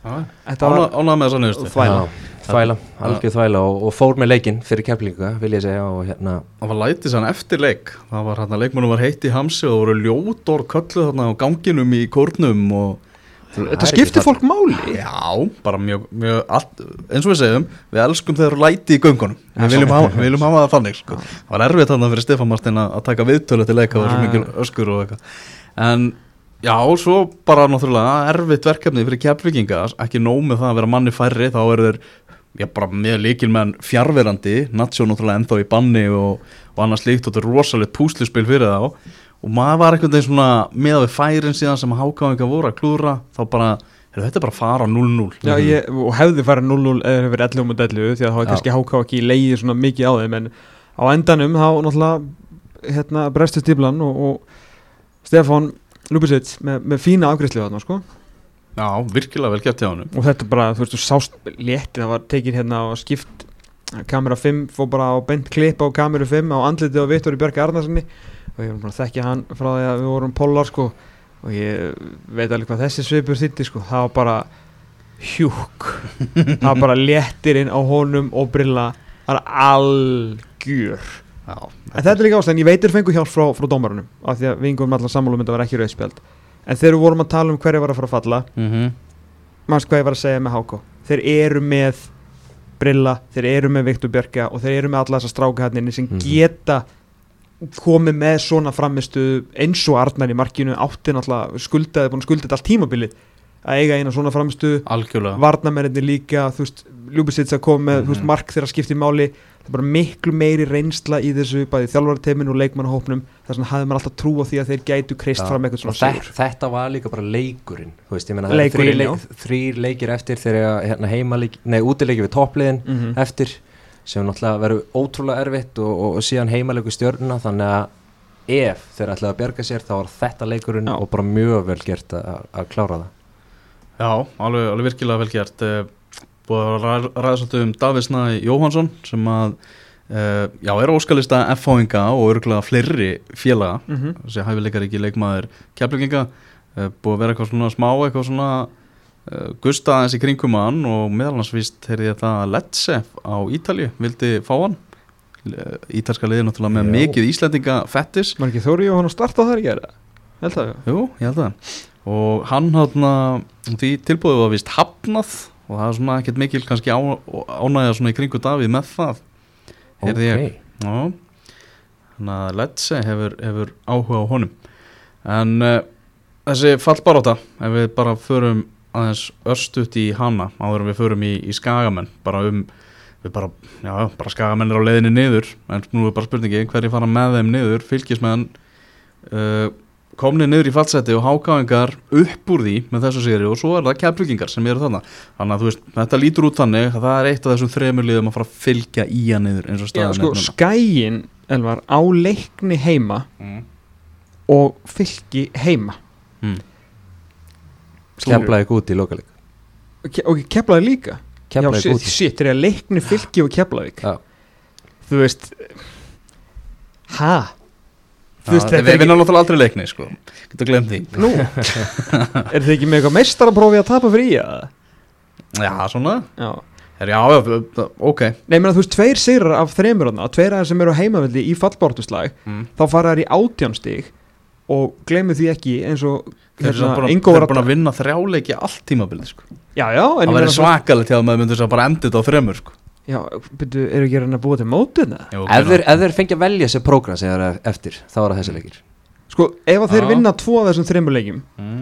Speaker 3: Já,
Speaker 2: þetta var
Speaker 1: ánægða með þessa
Speaker 2: þvæla.
Speaker 3: Já, þvæla, algjör þvæla og, og fór með leikinn fyrir keflinga vil ég segja og hérna
Speaker 1: það var lætið sann eftir leik það var hérna, leikmannum var heitt í hamsi og það voru ljótor kölluð þarna á ganginum í kórnum og
Speaker 2: þetta skiptir fólk máli
Speaker 1: Já, bara mjög, mjög allt, eins og við segjum, við elskum þegar læti í göngunum, við viljum hafa, við viljum hafa það þannig, sko. Það var erfitt þannig fyrir Stefán Martin að taka viðtölu til leika og svo
Speaker 2: Ja.
Speaker 1: mikil öskur og eitthvað. En já, svo bara náttúrulega erfitt verkefni fyrir keflinga, ekki nóg með það að vera manni færri, þá eru þeir já, bara með líkil menn fjárverandi, Natsjó náttúrulega ennþá í banni og, og annars líkt og þetta er rosalegt púslispil fyrir þá. Og maður var einhvern veginn svona með við færin síðan sem hákáðinga voru að klúra þá bara, heyrðu, þetta er bara að fara á 0-0
Speaker 2: Já, ég, og hefði farið 0-0 eða hefur verið 11 um 11 því að þá er kannski háká ekki leiðið svona mikið á þeim en á endanum þá náttúrulega hérna brestu stíflan og, og Stefán Lubisic með, með fína afgriðslu þarna sko
Speaker 1: Já, virkilega vel gert hjá hann
Speaker 2: og þetta bara, þú veist, þú sást létti það var tekin hérna og skipt kamera 5 fór bara á beint klipp á kameru 5 á andliti á Vittori Björki Arnarssoni og ég var bara að þekkja hann frá því að við vorum pólar sko. Og ég veit alveg hvað þessi svipur þýtti sko. Það var bara hjúk. Það var bara léttirinn á honum og brilla það var algjör.
Speaker 1: Já,
Speaker 2: en þetta er líka ástæðan, ég veitir fengu hjálp frá, frá dómarunum af því að við yngum allar sammálum þetta var ekki rauðspjald en þegar við vorum að tala um hverju var að fara að falla
Speaker 1: mm -hmm.
Speaker 2: mannst hvað ég var að segja með Háko þeir eru með Brilla, þeir eru með Viktor Björka og þeir eru með alla þessa strákaharninni sem
Speaker 3: Mhm.
Speaker 2: geta komið með svona framistu eins og Arnar í markinu átti náttúrulega skuldaði, búin að skulda þetta allt tímabilið að eiga eina svona framistu
Speaker 1: algjörlega
Speaker 2: varnamennir líka, þú veist Ljúbisits að koma með, þú veist,
Speaker 1: Mhm.
Speaker 2: mark þeirra skipti máli það er bara miklu meiri reynsla í þessu bæði þjálfarteiminu og leikmannahópnum. Þess vegna hafði maður alltaf trú á því að þeir gætu kreist
Speaker 3: Já,
Speaker 2: fram eitthvað svona sigur.
Speaker 3: þetta var líka bara leikurinn þú veist, ég meina
Speaker 2: Leikurinn,
Speaker 3: þrýr leik, leikir eftir þegar hérna, heimaleik, nei, útileiki við toppliðin
Speaker 2: Mhm.
Speaker 3: eftir sem náttúrulega verður ótrúlega erfitt og, og, og síðan heimaleiku stjörnuna þannig að ef þeir ætlaði að bjarga sér þá var þetta leikurinn
Speaker 2: Já.
Speaker 3: og bara mjög vel gert að, að klára það.
Speaker 1: Já, alveg, alveg virkilega vel gert. Eh, Búið að ræða- svolítið um Davíð Snæ Jóhansson sem að uh, já, er óskalista F-fáinga og örgulega fleiri félaga
Speaker 2: Mhm.
Speaker 1: þessi hæfileikar ekki leikmaður keflinginga uh, búið að vera eitthvað svona smá eitthvað svona uh, gusta aðeins í kringum hann og meðal hans víst heyrði ég það að Lecce á Ítalju vildi fá hann Eh, Ítalska liðið náttúrulega með
Speaker 3: Já.
Speaker 1: mikið Íslendinga fettis
Speaker 2: Var ekki Þóri Jóhann að starta þar í gera? Held það, já.
Speaker 1: Jú, ég held það og hann hann því tilbúið var vist hafnað og það er svona ekkert mikil kannski á, ánægja svona í kringu Davíð með það heyrði ég. Já, þannig að Lecce hefur, hefur áhuga á honum. En uh, þessi fallbaráta ef við bara förum aðeins örstuðt í hana áður en við förum í, í skagamenn bara um bara, já, bara skagamenn er á leiðinni niður en nú er bara spurningi hverju fara með þeim niður? Fylgismenn uh, komni niður í fallseti og hákáingar upp úr því með þessu sigri og svo er það keflugingar sem eru þarna þannig að þú veist, þetta lítur út þannig að það er eitt af þessum þremur liðum að fara að fylgja í hann niður eins og staðan
Speaker 2: sko,
Speaker 1: er
Speaker 2: skæin, Elvar, á leikni heima
Speaker 1: Mm.
Speaker 2: og fylki heima
Speaker 1: Mm.
Speaker 3: Keflaði út í lokaleik
Speaker 2: Ke- og keflaði líka
Speaker 3: Keflaði
Speaker 2: Já,
Speaker 3: út
Speaker 2: shit, shit, þegar leikni fylki og keflaðik
Speaker 3: Já.
Speaker 2: Þú veist Ha? Veist,
Speaker 1: við
Speaker 2: er
Speaker 1: vinnum náttúrulega aldrei leikni sko. getur glemt því
Speaker 2: Nú, er þið ekki með eitthvað meistaraprófi að tapa fyrir í að?
Speaker 1: já, svona,
Speaker 2: Já
Speaker 1: er, já, já, ok
Speaker 2: Nei, menn að þú veist, tveir sigrar af þreymur þarna, tveir aðeins sem eru á heimavelli í fallbártuslag
Speaker 1: mm.
Speaker 2: þá fara þær í átjánstig og glemur því ekki eins og
Speaker 1: þeir eru
Speaker 2: hérna,
Speaker 1: búin, þeir búin að vinna þrjáleiki allt tímabilið sko.
Speaker 2: Já, já,
Speaker 1: það
Speaker 2: meina
Speaker 1: svakalegt hjá að maður myndir bara endið á þremur sko.
Speaker 2: Já, byrju, eru ekki að að búa til það?
Speaker 1: Jú,
Speaker 3: ef þeir, ef fengja að velja sér prógram sem þeir eru eftir, þá er það þessi leikir.
Speaker 2: Sko, ef að þeir vinna tvo af þessum þreymur leikjum
Speaker 1: mm.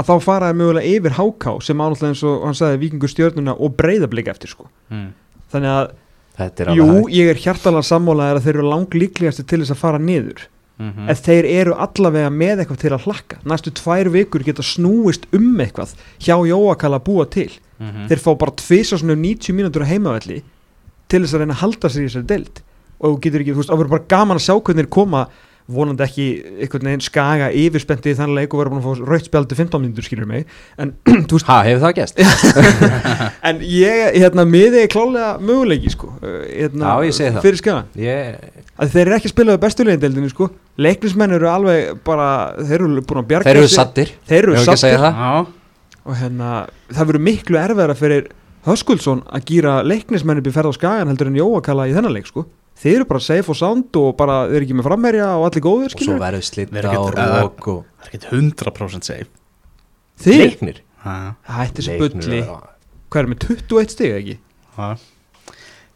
Speaker 2: að þá fara þeir mögulega yfir háká sem ánáttúrulega eins og hann sagði vikingur stjörnuna og breyðablika eftir sko.
Speaker 1: Mm.
Speaker 2: Þannig að,
Speaker 3: Þetta er
Speaker 2: jú, ég er hjartalega sammálaðir að þeir eru langlíklegasti til þess að fara niður.
Speaker 1: Mm
Speaker 2: en þeir eru allavega með eitthvað til að hlakka. Næstu tvær vikur geta snúist um eitthvað hjá Jóakala að búa til.
Speaker 1: -hmm.
Speaker 2: þeir fá bara tvisa svona 90 mínútur á heimavelli til þess að reyna að halda sér í þessari deild. Og þú getur ekki, þú veist, það verður bara gaman að sjá hvernig þeir koma vonandi ekki einhvern veginn skaga yfirspendi í þann leik og verður búin að fá rautt spjaldi 15 mínútur skilur mig. En, þú veist,
Speaker 3: Ha, hefur það gæst?
Speaker 2: en ég, hérna, miði er klálega möguleiki, sko. Uh, hérna,
Speaker 3: Já, ég segi það.
Speaker 2: fyrir skaga,
Speaker 3: Ég,
Speaker 2: að þeir eru ekki að spila við bestulegin sko, leiknismenn eru alveg bara, þeir eru búin að bjarga
Speaker 3: þeir eru sattir
Speaker 2: þeir eru
Speaker 3: að
Speaker 2: sattir og hérna, það verður miklu erfiðara fyrir Höskuldsson að gýra leiknismenn upp í ferð á skagan heldur en Jóakala í þennan leik sko. þeir eru bara safe og sound og bara þeir eru ekki með framherja og allir góðir
Speaker 3: og svo verður slitta og rók og
Speaker 1: það er ekkert 100% safe.
Speaker 2: Þeir,
Speaker 3: leiknir?
Speaker 2: Það hætti
Speaker 3: Leiknir
Speaker 2: bulli. hvað er með 21 stig ekki?
Speaker 1: já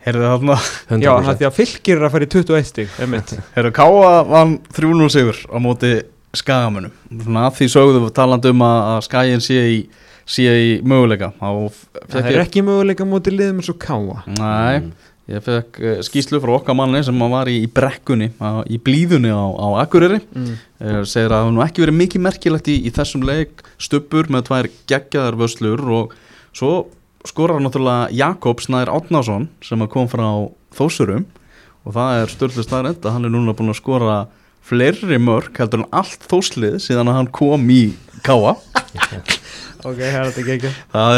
Speaker 1: Herðu þarna,
Speaker 3: 100%
Speaker 2: já, það er því að fylgir er að fara í 21 stig einmitt.
Speaker 1: herðu Káa vann 3-0 sigur á móti skagamunum Svona að því sögðu við talandi um að að skagin sé í, sé í möguleika.
Speaker 2: Það er ekki möguleika mútið liðum eins og káa
Speaker 1: Nei,
Speaker 3: Mm.
Speaker 1: ég fekk uh, skýslu frá okkar manni sem var í, í brekkunni á, í blíðunni á, á Akureyri.
Speaker 2: Mm.
Speaker 1: uh, segir að það nú ekki verið mikið merkilegt í, í þessum leik stuppur með tvær geggjaðar vöslur og svo skorar náttúrulega Jakob Snær Átnásson sem kom frá Þósurum og það er störtlu staðrænt að hann er núna búin að skora fleiri mörg heldur en allt þóslið síðan að hann kom í Káa
Speaker 2: ok, það er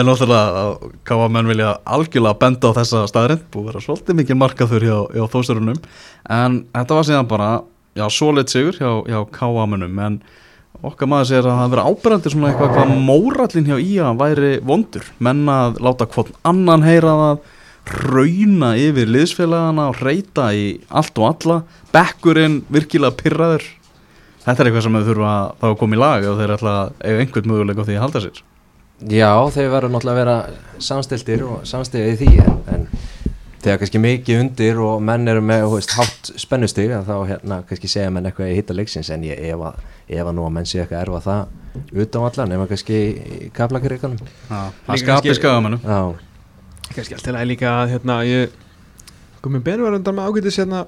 Speaker 1: er náttúrulega að Káa menn vilja algjörlega benda á þessa staðrænt búið að vera svolítið mikið markaður hjá, hjá Þósurunum en þetta var síðan bara já, svoleitt sigur hjá, hjá Káa mennum en okkar maður segir að það verið ábyrjandi svona eitthvað hvað mórallin hjá Ía væri vondur. Menn að láta hvort annan heyra það rauna yfir liðsfélagana og reyta í allt og alla. Bekkurinn virkilega pyrraður þetta er eitthvað sem þau þurfa að þá að koma í lag og þeir ætla að eiga einhvern möguleika á því að halda sér.
Speaker 3: Já, þeir verður náttúrulega að vera samstiltir og samstiltir í því en, en þegar kannski mikið undir og menn eru með veist, hátt spennustig að þá hérna kannski segja menn eitthvað í hitta leiksins en ég ef að, ef að nú að menn sé eitthvað erfa það utan allan nema kannski í kaplakarikanum
Speaker 1: það
Speaker 2: Líka
Speaker 1: skapi
Speaker 2: kannski-
Speaker 1: skagamennum
Speaker 3: Já,
Speaker 2: kannski allt til að líka að hérna ég komið Ben var undan með ágætis hérna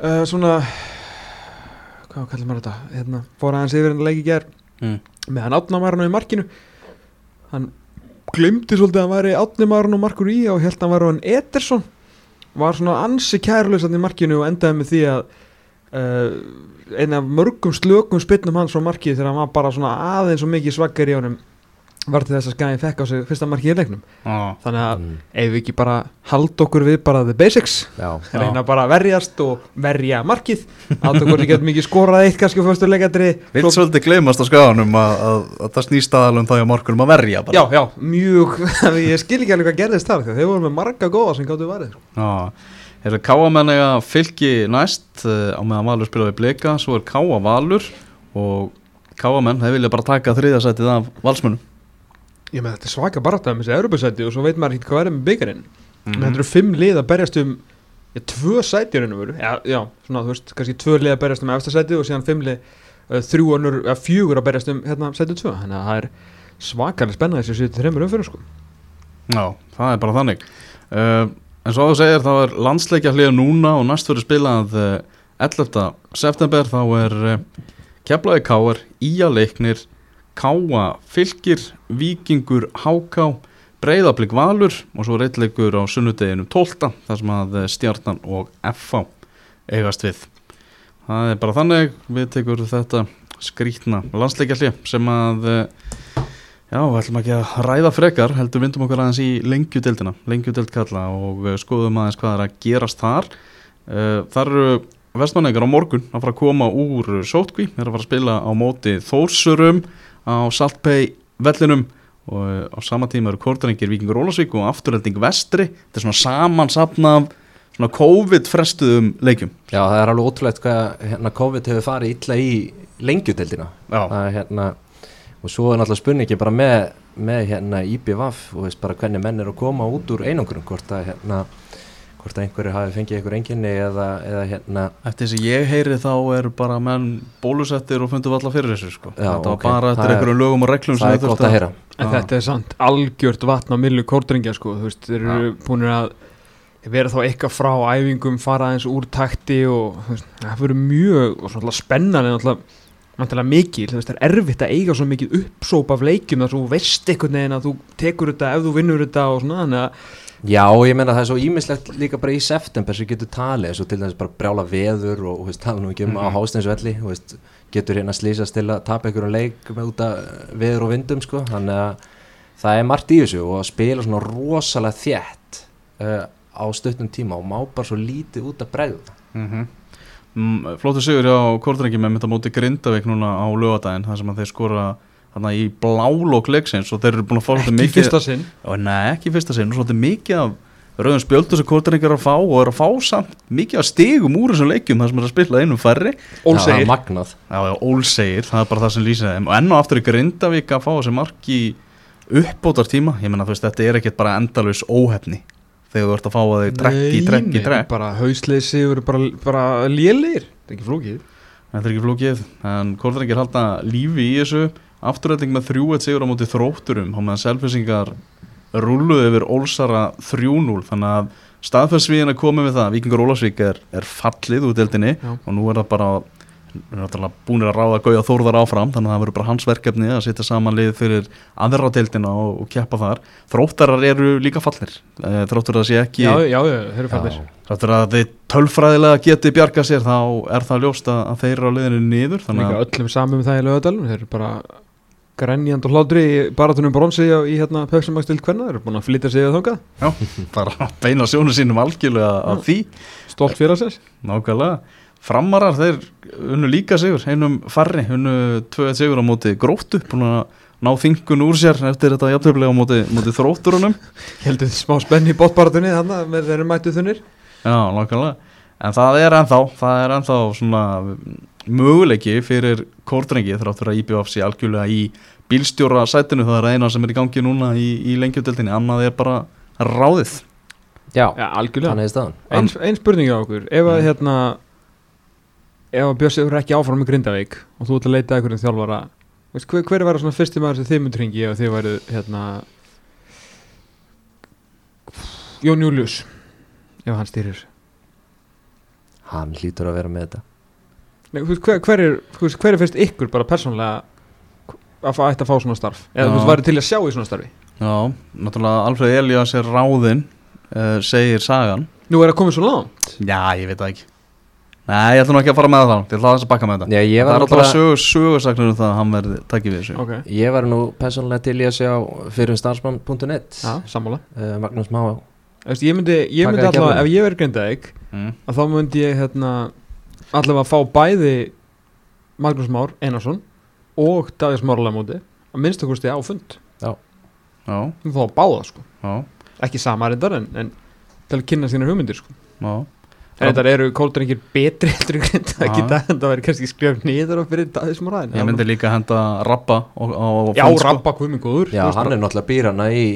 Speaker 2: uh, svona hvað kallar maður þetta? Hérna, fór aðeins yfir en leiki ger
Speaker 1: mm.
Speaker 2: með hann átna var hann í markinu. Hann glimti svolítið að hann væri hann og markur í og held að hann var hann Ederson. Var svona ansi kærlausan í markinu og endaði með því að uh, eina af mörgum slökum spinnum hans frá markið þegar hann var bara svona aðeins og mikið svaggar í honum var til þess að skæði fekk á sig fyrsta markið í leiknum.
Speaker 1: Ah.
Speaker 2: þannig að
Speaker 3: mm,
Speaker 2: ef við ekki bara halda okkur við bara the basics?
Speaker 3: Já,
Speaker 2: reyna bara að verjast og verja markið. Átta okkur ekki að mikið skorað eitt kannski á fyrstu leikadri.
Speaker 1: Vilt svolítið gleymast á skaganum að, að, að það snýst aðalum þá hjá markunum að verja bara.
Speaker 2: Já, já, mjög. Ég skil ekki alveg hvað gerðist þar því að þeir voru með marga góða sem gáttu varðið sko.
Speaker 1: Já, er Káamenn eiga fylki næst uh, á meðan Valur spilaði blika, svo er Káa Valur og Káamenn, þeir vilja bara taka þriðasætið af valsmönnum
Speaker 2: ég með þetta svaka barata með þessi Europasæti og svo veit maður ekki hvað er með byggarinn
Speaker 1: Mhm.
Speaker 2: mm. þetta eru fimm lið að berjast um já, tvö sæti raun og veru já, já, svona þú veist, kannski tvö lið að berjast um efsta sæti og síðan fimm lið uh, þrjú önnur, eða fjögur að berjast um hérna sæti tvö, þannig að það er svakalega spennað þessi séu þreymur umfyrir sko
Speaker 1: Já, það er bara þannig uh, En svo að þú segir, þá er landsleikja hlið núna og næst fyrir spilað uh, 11. september þá er uh, Keflaði Káar, Ía Leiknir Káa Fylkir Víkingur Háká Breiðablík Valur og svo reitleikur á sunnudeginu 12. þar sem að eh, Stjarnan og FH eigast við það er bara þannig við tekur þetta skrítna landsleikja sem að eh, Já, ætlum ekki að ræða frekar, heldur vindum okkur aðeins í lengjudeldina, lengjudeld kalla og uh, skoðum aðeins hvað er að gerast þar. Þar eru vestmannegar á morgun að fara að koma úr sótkví, þeir eru að fara að spila á móti Þórsurum á Saltpei vellinum og uh, á sama tíma eru Kortrengir Víkingur Ólasvík og afturhelding Vestri. Þetta er svona samansapna af svona COVID-frestuðum leikjum.
Speaker 3: já, það er alveg ótrúlegt hvað hérna, COVID hefur farið illa í lengjudeldina hérna og svo er náttúrulega spurningi bara með með hérna IBVF og veist bara hvernig menn eru að koma út úr einangurum hvort að hérna hvort að einhverju hafi fengið einhver enginni eða, eða hérna.
Speaker 1: Eftir þess að ég heyri þá eru bara menn bólusettir og fundu valla fyrir þessu sko.
Speaker 3: Já,
Speaker 1: Þetta
Speaker 3: ok.
Speaker 1: var bara eftir
Speaker 3: er-
Speaker 1: einhverjum lögum og reglum sem
Speaker 3: það er gott að heyra.
Speaker 2: En þetta er samt algjört vatn á millu kórdringja sko, þú veist, þeir eru búin að vera þá eitthvað frá æfingum, fara aðeins úr takti og þú veist, það fyrir mjög og svona spennan en alltaf náttúrulega mikil, þú veist, það er erfitt að eiga svo mikið uppsóp af leikjum að þú veist einhvern veginn að þú tekur þetta ef þú vinnur þetta og svona, þannig að
Speaker 3: Já, ég meina það er svo ímislegt líka bara í september sem getur talið, eins og til dæmis bara brjála veður og, og tala nú ekki um á
Speaker 1: Mhm.
Speaker 3: hásteinsvelli og getur hérna slýsast til að tapa einhverjum leik með út af veður og vindum sko, þannig að það er margt í þessu og að spila svona rosalega þétt uh, á stuttum tíma og má bara svo lítið út að bregða.
Speaker 1: Mm mm, Flóttu sigur á Kortrengi með mynda móti Grindavík núna á lögadaginn þar sem að þeir skora þarna í blálók leiksins og þeir eru búin að fá svolítið
Speaker 2: ekki
Speaker 1: mikið
Speaker 2: fyrsta sinn.
Speaker 1: Og Nei, ekki fyrsta sinn, svolítið mikið af rauðum spjöldu sem Kortrengi er að fá og er að fá samt mikið af stigum úr þessum leikjum þar sem er að spila einum færri.
Speaker 2: Ólsegir,
Speaker 1: Já, já, ólsegir, það er bara það sem lýsir þeim. Og enn og aftur í Grindavík að fá þessi marki uppbótar tíma ég menna þú veist, þetta er ekkert bara endalus óhefni þegar þú ert að fá að þau trekk í trekk í trekk.
Speaker 2: bara hausleysi eru bara, bara lélir, þetta er ekki flókið.
Speaker 1: Þetta er ekki flókið, en Kortrengir halda lífi í þessu afturrætting með 3-1 sigur á móti þrótturum og meðan selfisingar rúluðu yfir Ólsara 3-0 þannig að staðfærsvíðin að koma við það. Víkingur Ólafsvík er, er fallið úr deildinni
Speaker 2: Já.
Speaker 1: og nú er það bara búinir að ráða Gauja Þórðar áfram þannig að það verður bara hans verkefni að setja saman lið fyrir aðra deildina og, og keppa þar. Þróttarar eru líka fallir Eh, þróttur að það sé ekki
Speaker 2: Já, já, þeir
Speaker 1: þáttur að þið tölfræðilega geti bjarga sér þá er það ljóst að, að þeir eru á liðinu niður
Speaker 2: Þannig að
Speaker 1: að
Speaker 2: öllum saman um það í lögadalum Þeir eru bara grenjand og hlátri í baratunum bronsi í, í hérna Pepsi-Max-dild hvernig Þeir eru búin að flytja sig að þangað.
Speaker 1: Bara beina sjónu sínum algjörlega af því.
Speaker 2: Stolt fyrir að sér
Speaker 1: nákvæmlega. Framarar þeir unnu líka sigur einum farri, unnu 2-1 sigur á móti gróttu, búin að ná þingun úr sér eftir þetta jafntöflega á móti, móti þrótturunum.
Speaker 2: Heldur smá spenni í botbaratunni þannig með þeir eru mættu þunnir?
Speaker 1: Já, nákvæmlega. En það er ennþá, það er ennþá svona möguleiki fyrir kórdrengi þráttur að IBF sé algjörlega í bílstjóra sætinu. Það er eina sem er í gangi núna í, í lengjudeldinni, annað er bara ráðið.
Speaker 3: Já,
Speaker 2: Já, algjörlega.
Speaker 3: er staðan.
Speaker 2: Ein, spurning á okkur. Ef að
Speaker 1: Mm.
Speaker 2: hérna Ef að Björns eru ekki áfram með Grindavík og þú ert að leita að einhverjum þjálfara veist, hver, hver er svona fyrsti maður sem þið myndir hringi ef þið væru hérna Jón Július ef hann stýrir?
Speaker 3: Hann hlýtur að vera með þetta
Speaker 2: Nei, veist, hver, hver, er, þú veist, hver er fyrst ykkur bara persónlega að fá, ætti að fá svona starf? Eða þú veist,
Speaker 1: Já.
Speaker 2: væri til að sjá í svona starfi?
Speaker 1: Já, náttúrulega Alfred Elias er ráðinn uh, segir sagan.
Speaker 2: Nú er það komið svo langt?
Speaker 1: Já, ég veit það ekki. Nei, ég ætla nú ekki að fara með það. Þá, ég ætla aðeins að bakka með þetta.
Speaker 3: Já, ég
Speaker 1: Það
Speaker 3: var
Speaker 1: er alltaf
Speaker 3: bara
Speaker 1: sögur, sögursagnir um það að hann verði takkið við þessu.
Speaker 2: Ok,
Speaker 3: Ég var nú persónulega til í að sjá fyrir starfsmann.net
Speaker 2: já, sammála.
Speaker 3: Uh, Magnús Má.
Speaker 2: Ég myndi, ég
Speaker 3: Taka
Speaker 2: myndi
Speaker 3: í
Speaker 2: allavega,
Speaker 3: gjafir.
Speaker 2: ef ég verið Grindavík
Speaker 1: mm.
Speaker 2: að þá myndi ég hérna allavega fá bæði Magnús Már Einarsson og Davís Márlamóti að minnstu kosti á fund.
Speaker 1: Já,
Speaker 2: þú fá báða sko.
Speaker 1: Já,
Speaker 2: ekki sama reyndar en, en til að kynna sínar hugmyndir sko.
Speaker 1: Já.
Speaker 2: En þetta eru kóldrengir betri heldur en Grindavík í
Speaker 1: Já.
Speaker 2: dag en það væri kannski skrifað niður á fyrir Davís Már
Speaker 1: Ég myndi líka henda Rappa á, á
Speaker 2: Já,
Speaker 1: fund, sko.
Speaker 2: Rabba Guðmund góður.
Speaker 3: Já, hann er náttúrulega býr hana í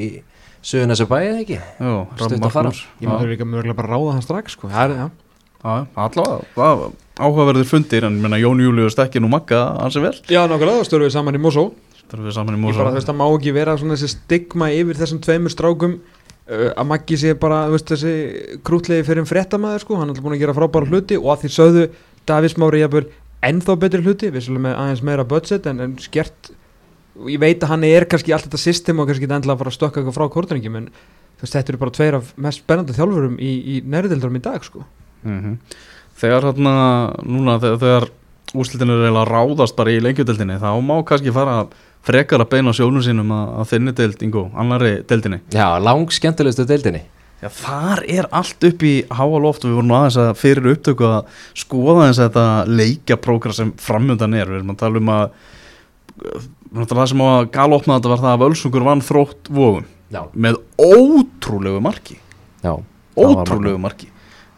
Speaker 3: söguna sem bæði ekki?
Speaker 1: Jú,
Speaker 3: Stutt að fara.
Speaker 2: Ég myndi líka mögulega bara ráða hann strax sko. Það er, já
Speaker 1: Já, allavega, áhugaverðir fundir en menna, Jón Július stekki nú makka hansi vel.
Speaker 2: Já, nákvæmlega, við saman í Mosó.
Speaker 1: Er við saman í
Speaker 2: Ég
Speaker 1: Mósa
Speaker 2: bara, þú veist, það má ekki vera svona þessi stigma yfir þessum tveimur strákum uh, að Maggi sé bara, þú veist, þessi krútlegi fyrir en fréttamaður, sko, hann er alltaf búin að gera frábæra hluti og að því sögðu Davís Mári jafnvel ennþá betri hluti, vissulega með aðeins meira budget en, en skert og ég veit að hann er kannski allt þetta system og kannski ekki endilega að fara að stökka eitthvað frá kortringum en þú veist, þetta eru bara tveir af mest spennandi þjálfurum í, í nærðildarum í dag, sko
Speaker 1: Mhm. Þegar hérna, núna þegar, þegar úrslitin er eiginlega að ráðast bara í lengjudeldinni þá má kannski fara frekar að beina sjónum sínum að, að þinni deild, Ingo, annari deildinni.
Speaker 3: Já, lang skemmtilegustu deildinni.
Speaker 1: Já, þar er allt upp í háaloft og við vorum aðeins að fyrir upptöku að skoða eins þetta leikjaprógra sem framjöndan er, við erum að tala um að það sem á að galopna þetta var það að Völsungur vann þrótt
Speaker 3: Já,
Speaker 1: með ótrúlegu marki.
Speaker 3: Já
Speaker 1: ótrúlegu marki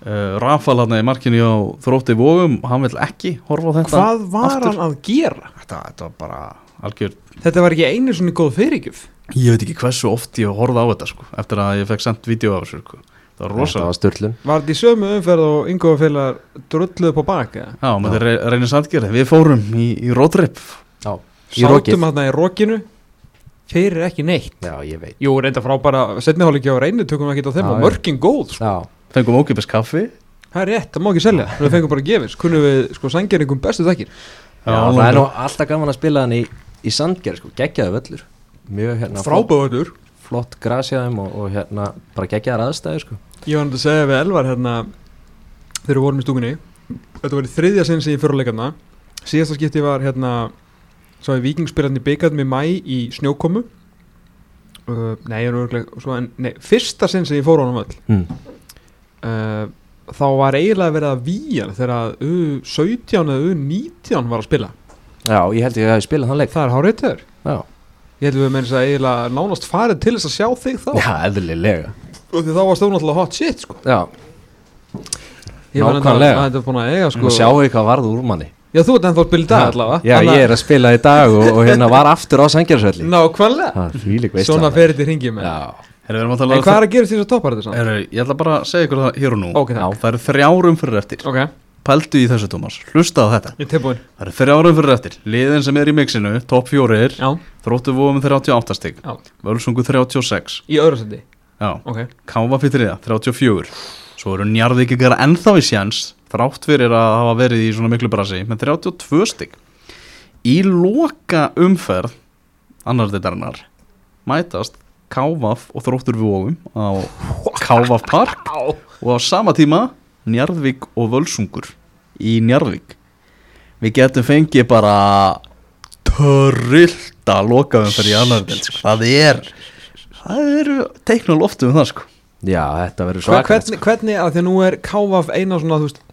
Speaker 1: uh, Rafal hann í markinu á þrótti vógum hann vil ekki horfa á þetta
Speaker 2: Hvað var
Speaker 1: aftur.
Speaker 2: hann að gera?
Speaker 1: þetta, þetta var bara algjör
Speaker 2: Þetta var ekki einu svona góð fyrirgjöf
Speaker 1: Ég veit ekki hversu oft ég horfði á þetta sko, eftir að ég fekk sendt vídeo af þessu sko. Það var
Speaker 3: Þetta
Speaker 1: rosa
Speaker 3: var störlun
Speaker 2: Var þetta í sömu umferð og yngóða félagar drulluðu på bak eða?
Speaker 1: Já, maður re reynir sandgerði, við fórum í, í roadtrip
Speaker 3: Já, í rokið
Speaker 2: Sátum hann í rokinu Fyrir ekki neitt
Speaker 3: Já, ég veit
Speaker 2: Jú, reynda frábæra Setniháleiki á reynu tökum við ekki á þeim
Speaker 3: Já,
Speaker 2: og
Speaker 3: já.
Speaker 2: mörkin góð sko.
Speaker 1: Fengum ókipis kaffi.
Speaker 2: Það er rétt, það má ekki selja. Við fengum bara gefins. Kunnum við sko sangjarningum bestu þakkir?
Speaker 3: Já, það er nú alltaf gaman að spila hann í, í sandgerð sko, geggjaði völlur. Mjög hérna flott,
Speaker 2: Frábæður
Speaker 3: flott grasjaðum og, og hérna bara geggjaðar aðstæður sko.
Speaker 2: Ég var náttúrulega að segja við Elvar hérna Þegar við vorum í stúkunni. Þetta var í þriðja sinn sem ég fyrir að leika hana Síðasta skipti var hérna Sá ég vikingspyrjarni byggarn með mæ í snjókomu. Uh, Nei, ég er örgulega svo, en, Nei, fyrsta sinn sem ég fór á hann völl.
Speaker 3: Mm.
Speaker 2: Uh, Þá var eiginlega verið að víja Þegar U17 eða U19 var að spila.
Speaker 3: Já, ég held ég að ég spila þann leik.
Speaker 2: Það er
Speaker 3: Já,
Speaker 2: Ég held við meins að eiginlega nánast farið til þess að sjá þig þá.
Speaker 3: Já eðlilega.
Speaker 2: Því þá varst þú náttúrulega hot shit sko.
Speaker 3: Já,
Speaker 2: Ég var
Speaker 3: Nákvæmlega.
Speaker 2: að að eiga
Speaker 3: sko, sjáu ekki hvað varð úr manni.
Speaker 2: Já þú ert ennþá að spila í dag allavega.
Speaker 3: Já,
Speaker 2: Þannig að-
Speaker 3: ég er að spila í dag og, og hérna var aftur á sangjarsvelli
Speaker 2: Nákvæmlega. Svona fer þetta í ringi með
Speaker 3: Já,
Speaker 1: Tala
Speaker 2: En hvað er að gera því að toppar þetta?
Speaker 1: Herra, Ég ætla bara að segja ykkur það hér og nú.
Speaker 2: Ok, takk.
Speaker 1: Það eru þrjárum fyrir eftir.
Speaker 2: Ok,
Speaker 1: Pældu í þessu Tómas, hlusta á þetta. Það eru þrjárum fyrir eftir. Liðin sem er í mixinu, topp fjórir. Þróttu vóum 38 stig.
Speaker 2: Já.
Speaker 1: Völsungu 36
Speaker 2: Í öðru sendi
Speaker 1: Já,
Speaker 2: Ok.
Speaker 1: Káfa fyrir það, 34 Svo eru njarðvíkikar ennþá í sjans Þrátt fyrir að hafa verið í svona miklu brasi Með 32 stig. Í loka umferð Annar Kávaf og Þróttur vóum Á Kávaf Park Og á sama tíma Njarðvík og Völsungur Í Njarðvík. Við getum fengið bara Törrilda loka umferð í annar deild sko. Það er Það eru teiknum loftu um það sko.
Speaker 3: Já þetta verður svakar
Speaker 2: hvernig, hvernig, að því að nú er KVF eina svona, þú veist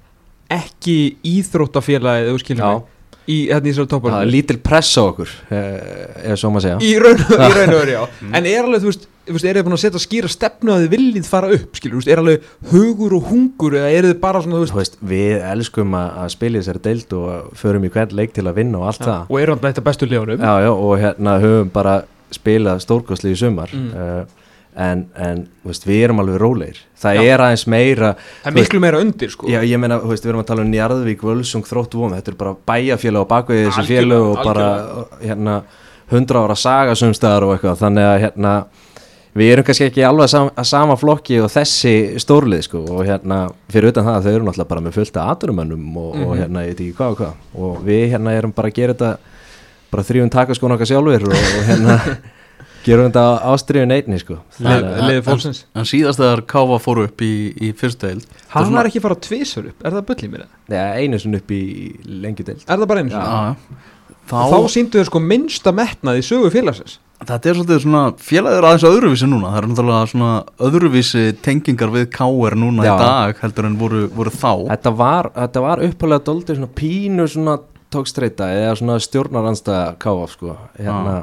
Speaker 2: Ekki íþróttafélagið, þú skilur mig Í, hérna í þessari toppar
Speaker 3: lítil press á okkur eh, ef svo maður segja.
Speaker 2: Í raun og og veru, já. En er alveg, þú veist, er þið búin að setja skýra stefnu að þið viljið fara upp, skilur, þú veist, er alveg hugur og hungur eða er þið bara svona, þú veist
Speaker 3: við elskum að, í þessari deild og förum í hvern leik til að vinna og allt það.
Speaker 2: Og eru hann þetta bestu legunum
Speaker 3: já, já, og hérna höfum bara spilað stórkostli í sumar.
Speaker 2: Mm.
Speaker 3: En, en veist, við erum alveg rólegir. Það
Speaker 2: Já.
Speaker 3: er aðeins meira
Speaker 2: Það er miklu meira undir, sko.
Speaker 3: Já, ég meina, veist, við erum að tala um Njarðvík, Völsung, Þróttu Vóm þetta er bara bæjafélag bakvið þessi
Speaker 2: Algjörlega,
Speaker 3: félag og bara hérna, hundra ára saga sumstaðar og eitthvað. Þannig að hérna við erum kannski ekki alveg sam, að sama flokki og þessi stórlið sko og hérna fyrir utan það þau eru náttúrulega bara með fullt af aturumönnum og, og
Speaker 2: Mhm.
Speaker 3: hérna ég veit ekki hvað og hvað. Og við hérna erum bara að gera þetta bara þrjum takaskon okkar sjálfur og, og hérna gerum þetta ástriðun einni sko?
Speaker 2: Leðið fólksins.
Speaker 1: En síðast þegar Káfa fór upp í, í fyrstu deild
Speaker 2: Hann
Speaker 1: svona-
Speaker 2: var ekki að fara tvísur upp, er það bullið mér?
Speaker 3: Já, einu sinni upp í lengjudeild
Speaker 2: Er það bara einu sinni?
Speaker 1: Já,
Speaker 2: Þá,
Speaker 1: þá,
Speaker 2: síndu þau sko minnsta metnað í sögu félagsins.
Speaker 1: Þetta er svolítið svona félagir aðeins öðruvísi núna. Það er náttúrulega svona öðruvísi tengingar við Káer núna
Speaker 3: Já.
Speaker 1: í dag heldur en voru, voru þá.
Speaker 3: Þetta var, þetta var uppálega doldið svona pínu svona tókstreita eða svona stjórnaranstæða káaf sko. Hérna,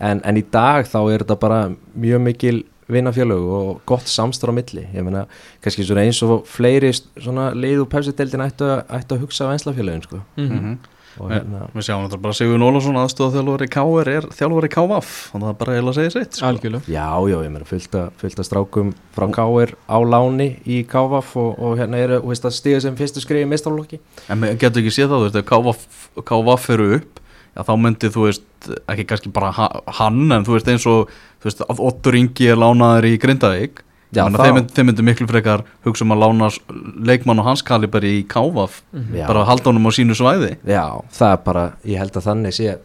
Speaker 3: en, en í dag þá er þetta bara mjög mikil vinnafjölög og gott samstur á milli. Ég meina, kannski svona eins og fleiri svona leið úr pepsi-deildin ættu, að- ættu að hugsa á enslafjölögin sko.
Speaker 1: Mhm.
Speaker 3: og
Speaker 1: Við-
Speaker 3: hérna,
Speaker 1: Við sjáum náttúrulega bara Sigur Nólasson aðstofa þjálfari Káer er þjálfari Kávaf og það er bara að segja sitt sko.
Speaker 2: Algjörlega.
Speaker 3: Já, já, ég meina fullt að, fullt að strákum frá káir á láni í kávaf og, og hérna eru, þú veist að stiga sem fyrstu skrifi mistarlokki
Speaker 1: En við getum ekki séð það, þú veist, Kávaf eru upp Já, þá myndi, þú veist, ekki kannski bara ha- hann, en þú veist, eins og, þú veist, að Ottur Ingi er lánaður í Grindavík.
Speaker 3: Já, þá-
Speaker 1: að þeim, myndi- þeim myndi miklu frekar hugsa um að lána leikmann og hans kaliber í Kávaf
Speaker 3: Já.
Speaker 1: bara að halda honum á sínu svæði.
Speaker 3: Já, það er bara, ég held að þannig sé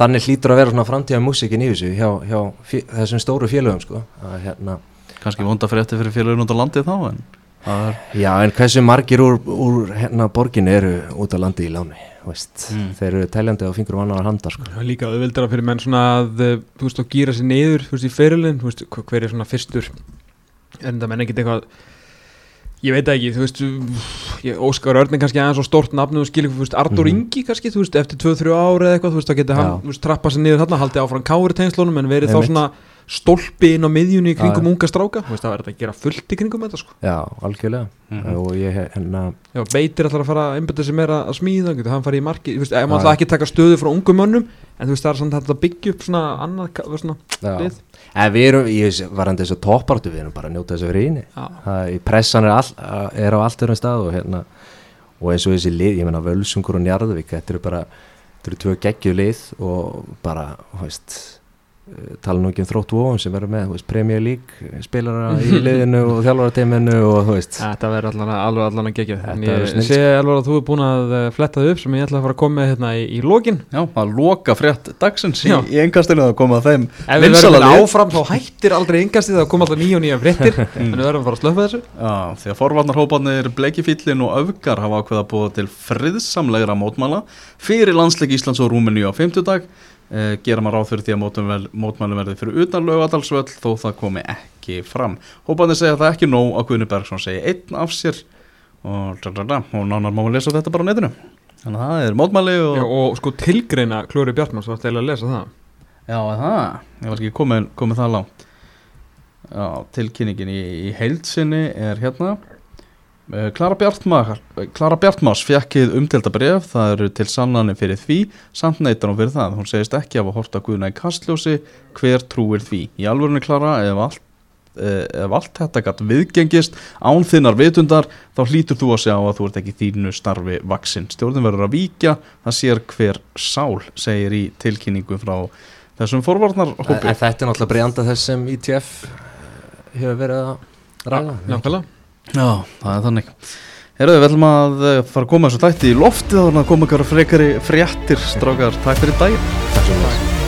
Speaker 3: þannig hlýtur að vera svona framtíða músikin í þessu hjá, hjá fjö, þessum stóru félögum sko. Að, hérna,
Speaker 1: kannski vonda frétti fyrir félagin út á landi þá en
Speaker 3: Já, en hversu margir úr, úr hérna borginu eru út á landi í láni
Speaker 1: Mm.
Speaker 3: þeir eru teljandi á fingur annar handar sko.
Speaker 2: Það er líka auðvildara fyrir menn svona að eh, þú veist, að gýra sér niður, þú veist, í ferilin þú veist, hver- hver er svona fyrstur en það menn ekkit eitthvað ég veit það ekki, þú veist ég, Óskar Örn er kannski aðeins og stórt nafn og skilur, þú veist, Artur
Speaker 3: Mhm.
Speaker 2: Ingi kannski þú veist, eftir 2-3 ára eða eitthvað, þú veist, þá getur hann
Speaker 3: Já.
Speaker 2: þú veist, trappa sér niður þarna, haldið áfram kári tengslunum en verið þá
Speaker 3: Einmitt.
Speaker 2: svona stólpi inn á miðjunni í kringum
Speaker 3: Já.
Speaker 2: unga stráka Þú veist, það er þetta að gera fullt í kringum þetta sko.
Speaker 3: Já, algjörlega
Speaker 1: Mhm.
Speaker 3: og ég hérna
Speaker 2: Já, veitir alltaf að fara að einbæta sig meira að smíða getur hann farið í marki, þú veist, ef
Speaker 3: Já.
Speaker 2: maður ætla ekki að taka stöðu frá ungum mönnum, en þú veist, það er samt að byggja upp svona annað, svona. Lið.
Speaker 3: En við erum, ég var hann þessu toppartu við erum bara að njóta þessu í pressan er, all, er á allt öðrum stað og hérna og eins og þessi lið, ég meina Völsungur og Njarðvík þetta eru bara, þetta eru tvö geggju lið og bara, þú veist tala nú ekki um þrótt vóum sem eru með, Premier League spilara í liðinu og þjálfarateiminu og þú veist,
Speaker 2: þetta verður allan að, alveg allan að gegja
Speaker 3: verður
Speaker 2: ég sé alveg að þú er búin að eh, fletta þau upp sem ég ætla að fara að koma með hérna í, í lokin.
Speaker 1: Já, að loka frétt dagsins í,
Speaker 2: Já.
Speaker 1: í engastinu að koma að þeim
Speaker 2: ef við verðum áfram þá hættir aldrei yngast það koma alltaf nýja og nýja fréttir. En við verðum að fara að slöfa þessu.
Speaker 1: Já, því að forvarnarhópanir Bleikifíllin og Öfgar hafa ákveða búið til friðsamlegra mótmála fyrir landsleik Íslands og Rúmeníu á 50 dag eh, gera maður fyrir því að mótmæl, mótmælum verði fyrir utan laugadalsvöll þó það komi ekki fram. Hópanir segja að það er ekki nóg að Guðni Bergson segi einn af sér. Og, og nánar má við lesa þetta bara á netinu. Þannig að það er mótmæli og
Speaker 2: Já, og sko tilgreina Klóri Bjartmann svo ætti eiginlega að lesa það?
Speaker 1: Já, það, ég var ekki komið, komið það langt. Já, tilkynningin í, í heildsinni er hérna. Eh, Klara Bjartmar Klara Bjartmars fjekkið umtelda bref það eru til sannanir fyrir því samt neytar hún fyrir það, hún segist ekki af að horta guðna í kastljósi, hver trúir því? Í alvörunni Klara, ef allt eh, ef allt þetta gætt viðgengist án þinnar vitundar, þá hlýtur þú að sjá að þú ert ekki þínu starfi vaksin stjórnum verður að víkja, það sér hver sál, segir í tilkynningu frá þessum forvarnar
Speaker 3: þetta er náttúrulega breyanda þess sem ITF hefur verið að ræða.
Speaker 2: Nákvæmlega
Speaker 1: Já, það er þannig. Herðu, við ætlum að eh, fara að koma þessu þætti í loftið og að koma ykkur frekari fréttir strákar, takk fyrir daginn.
Speaker 3: Takk svo mjög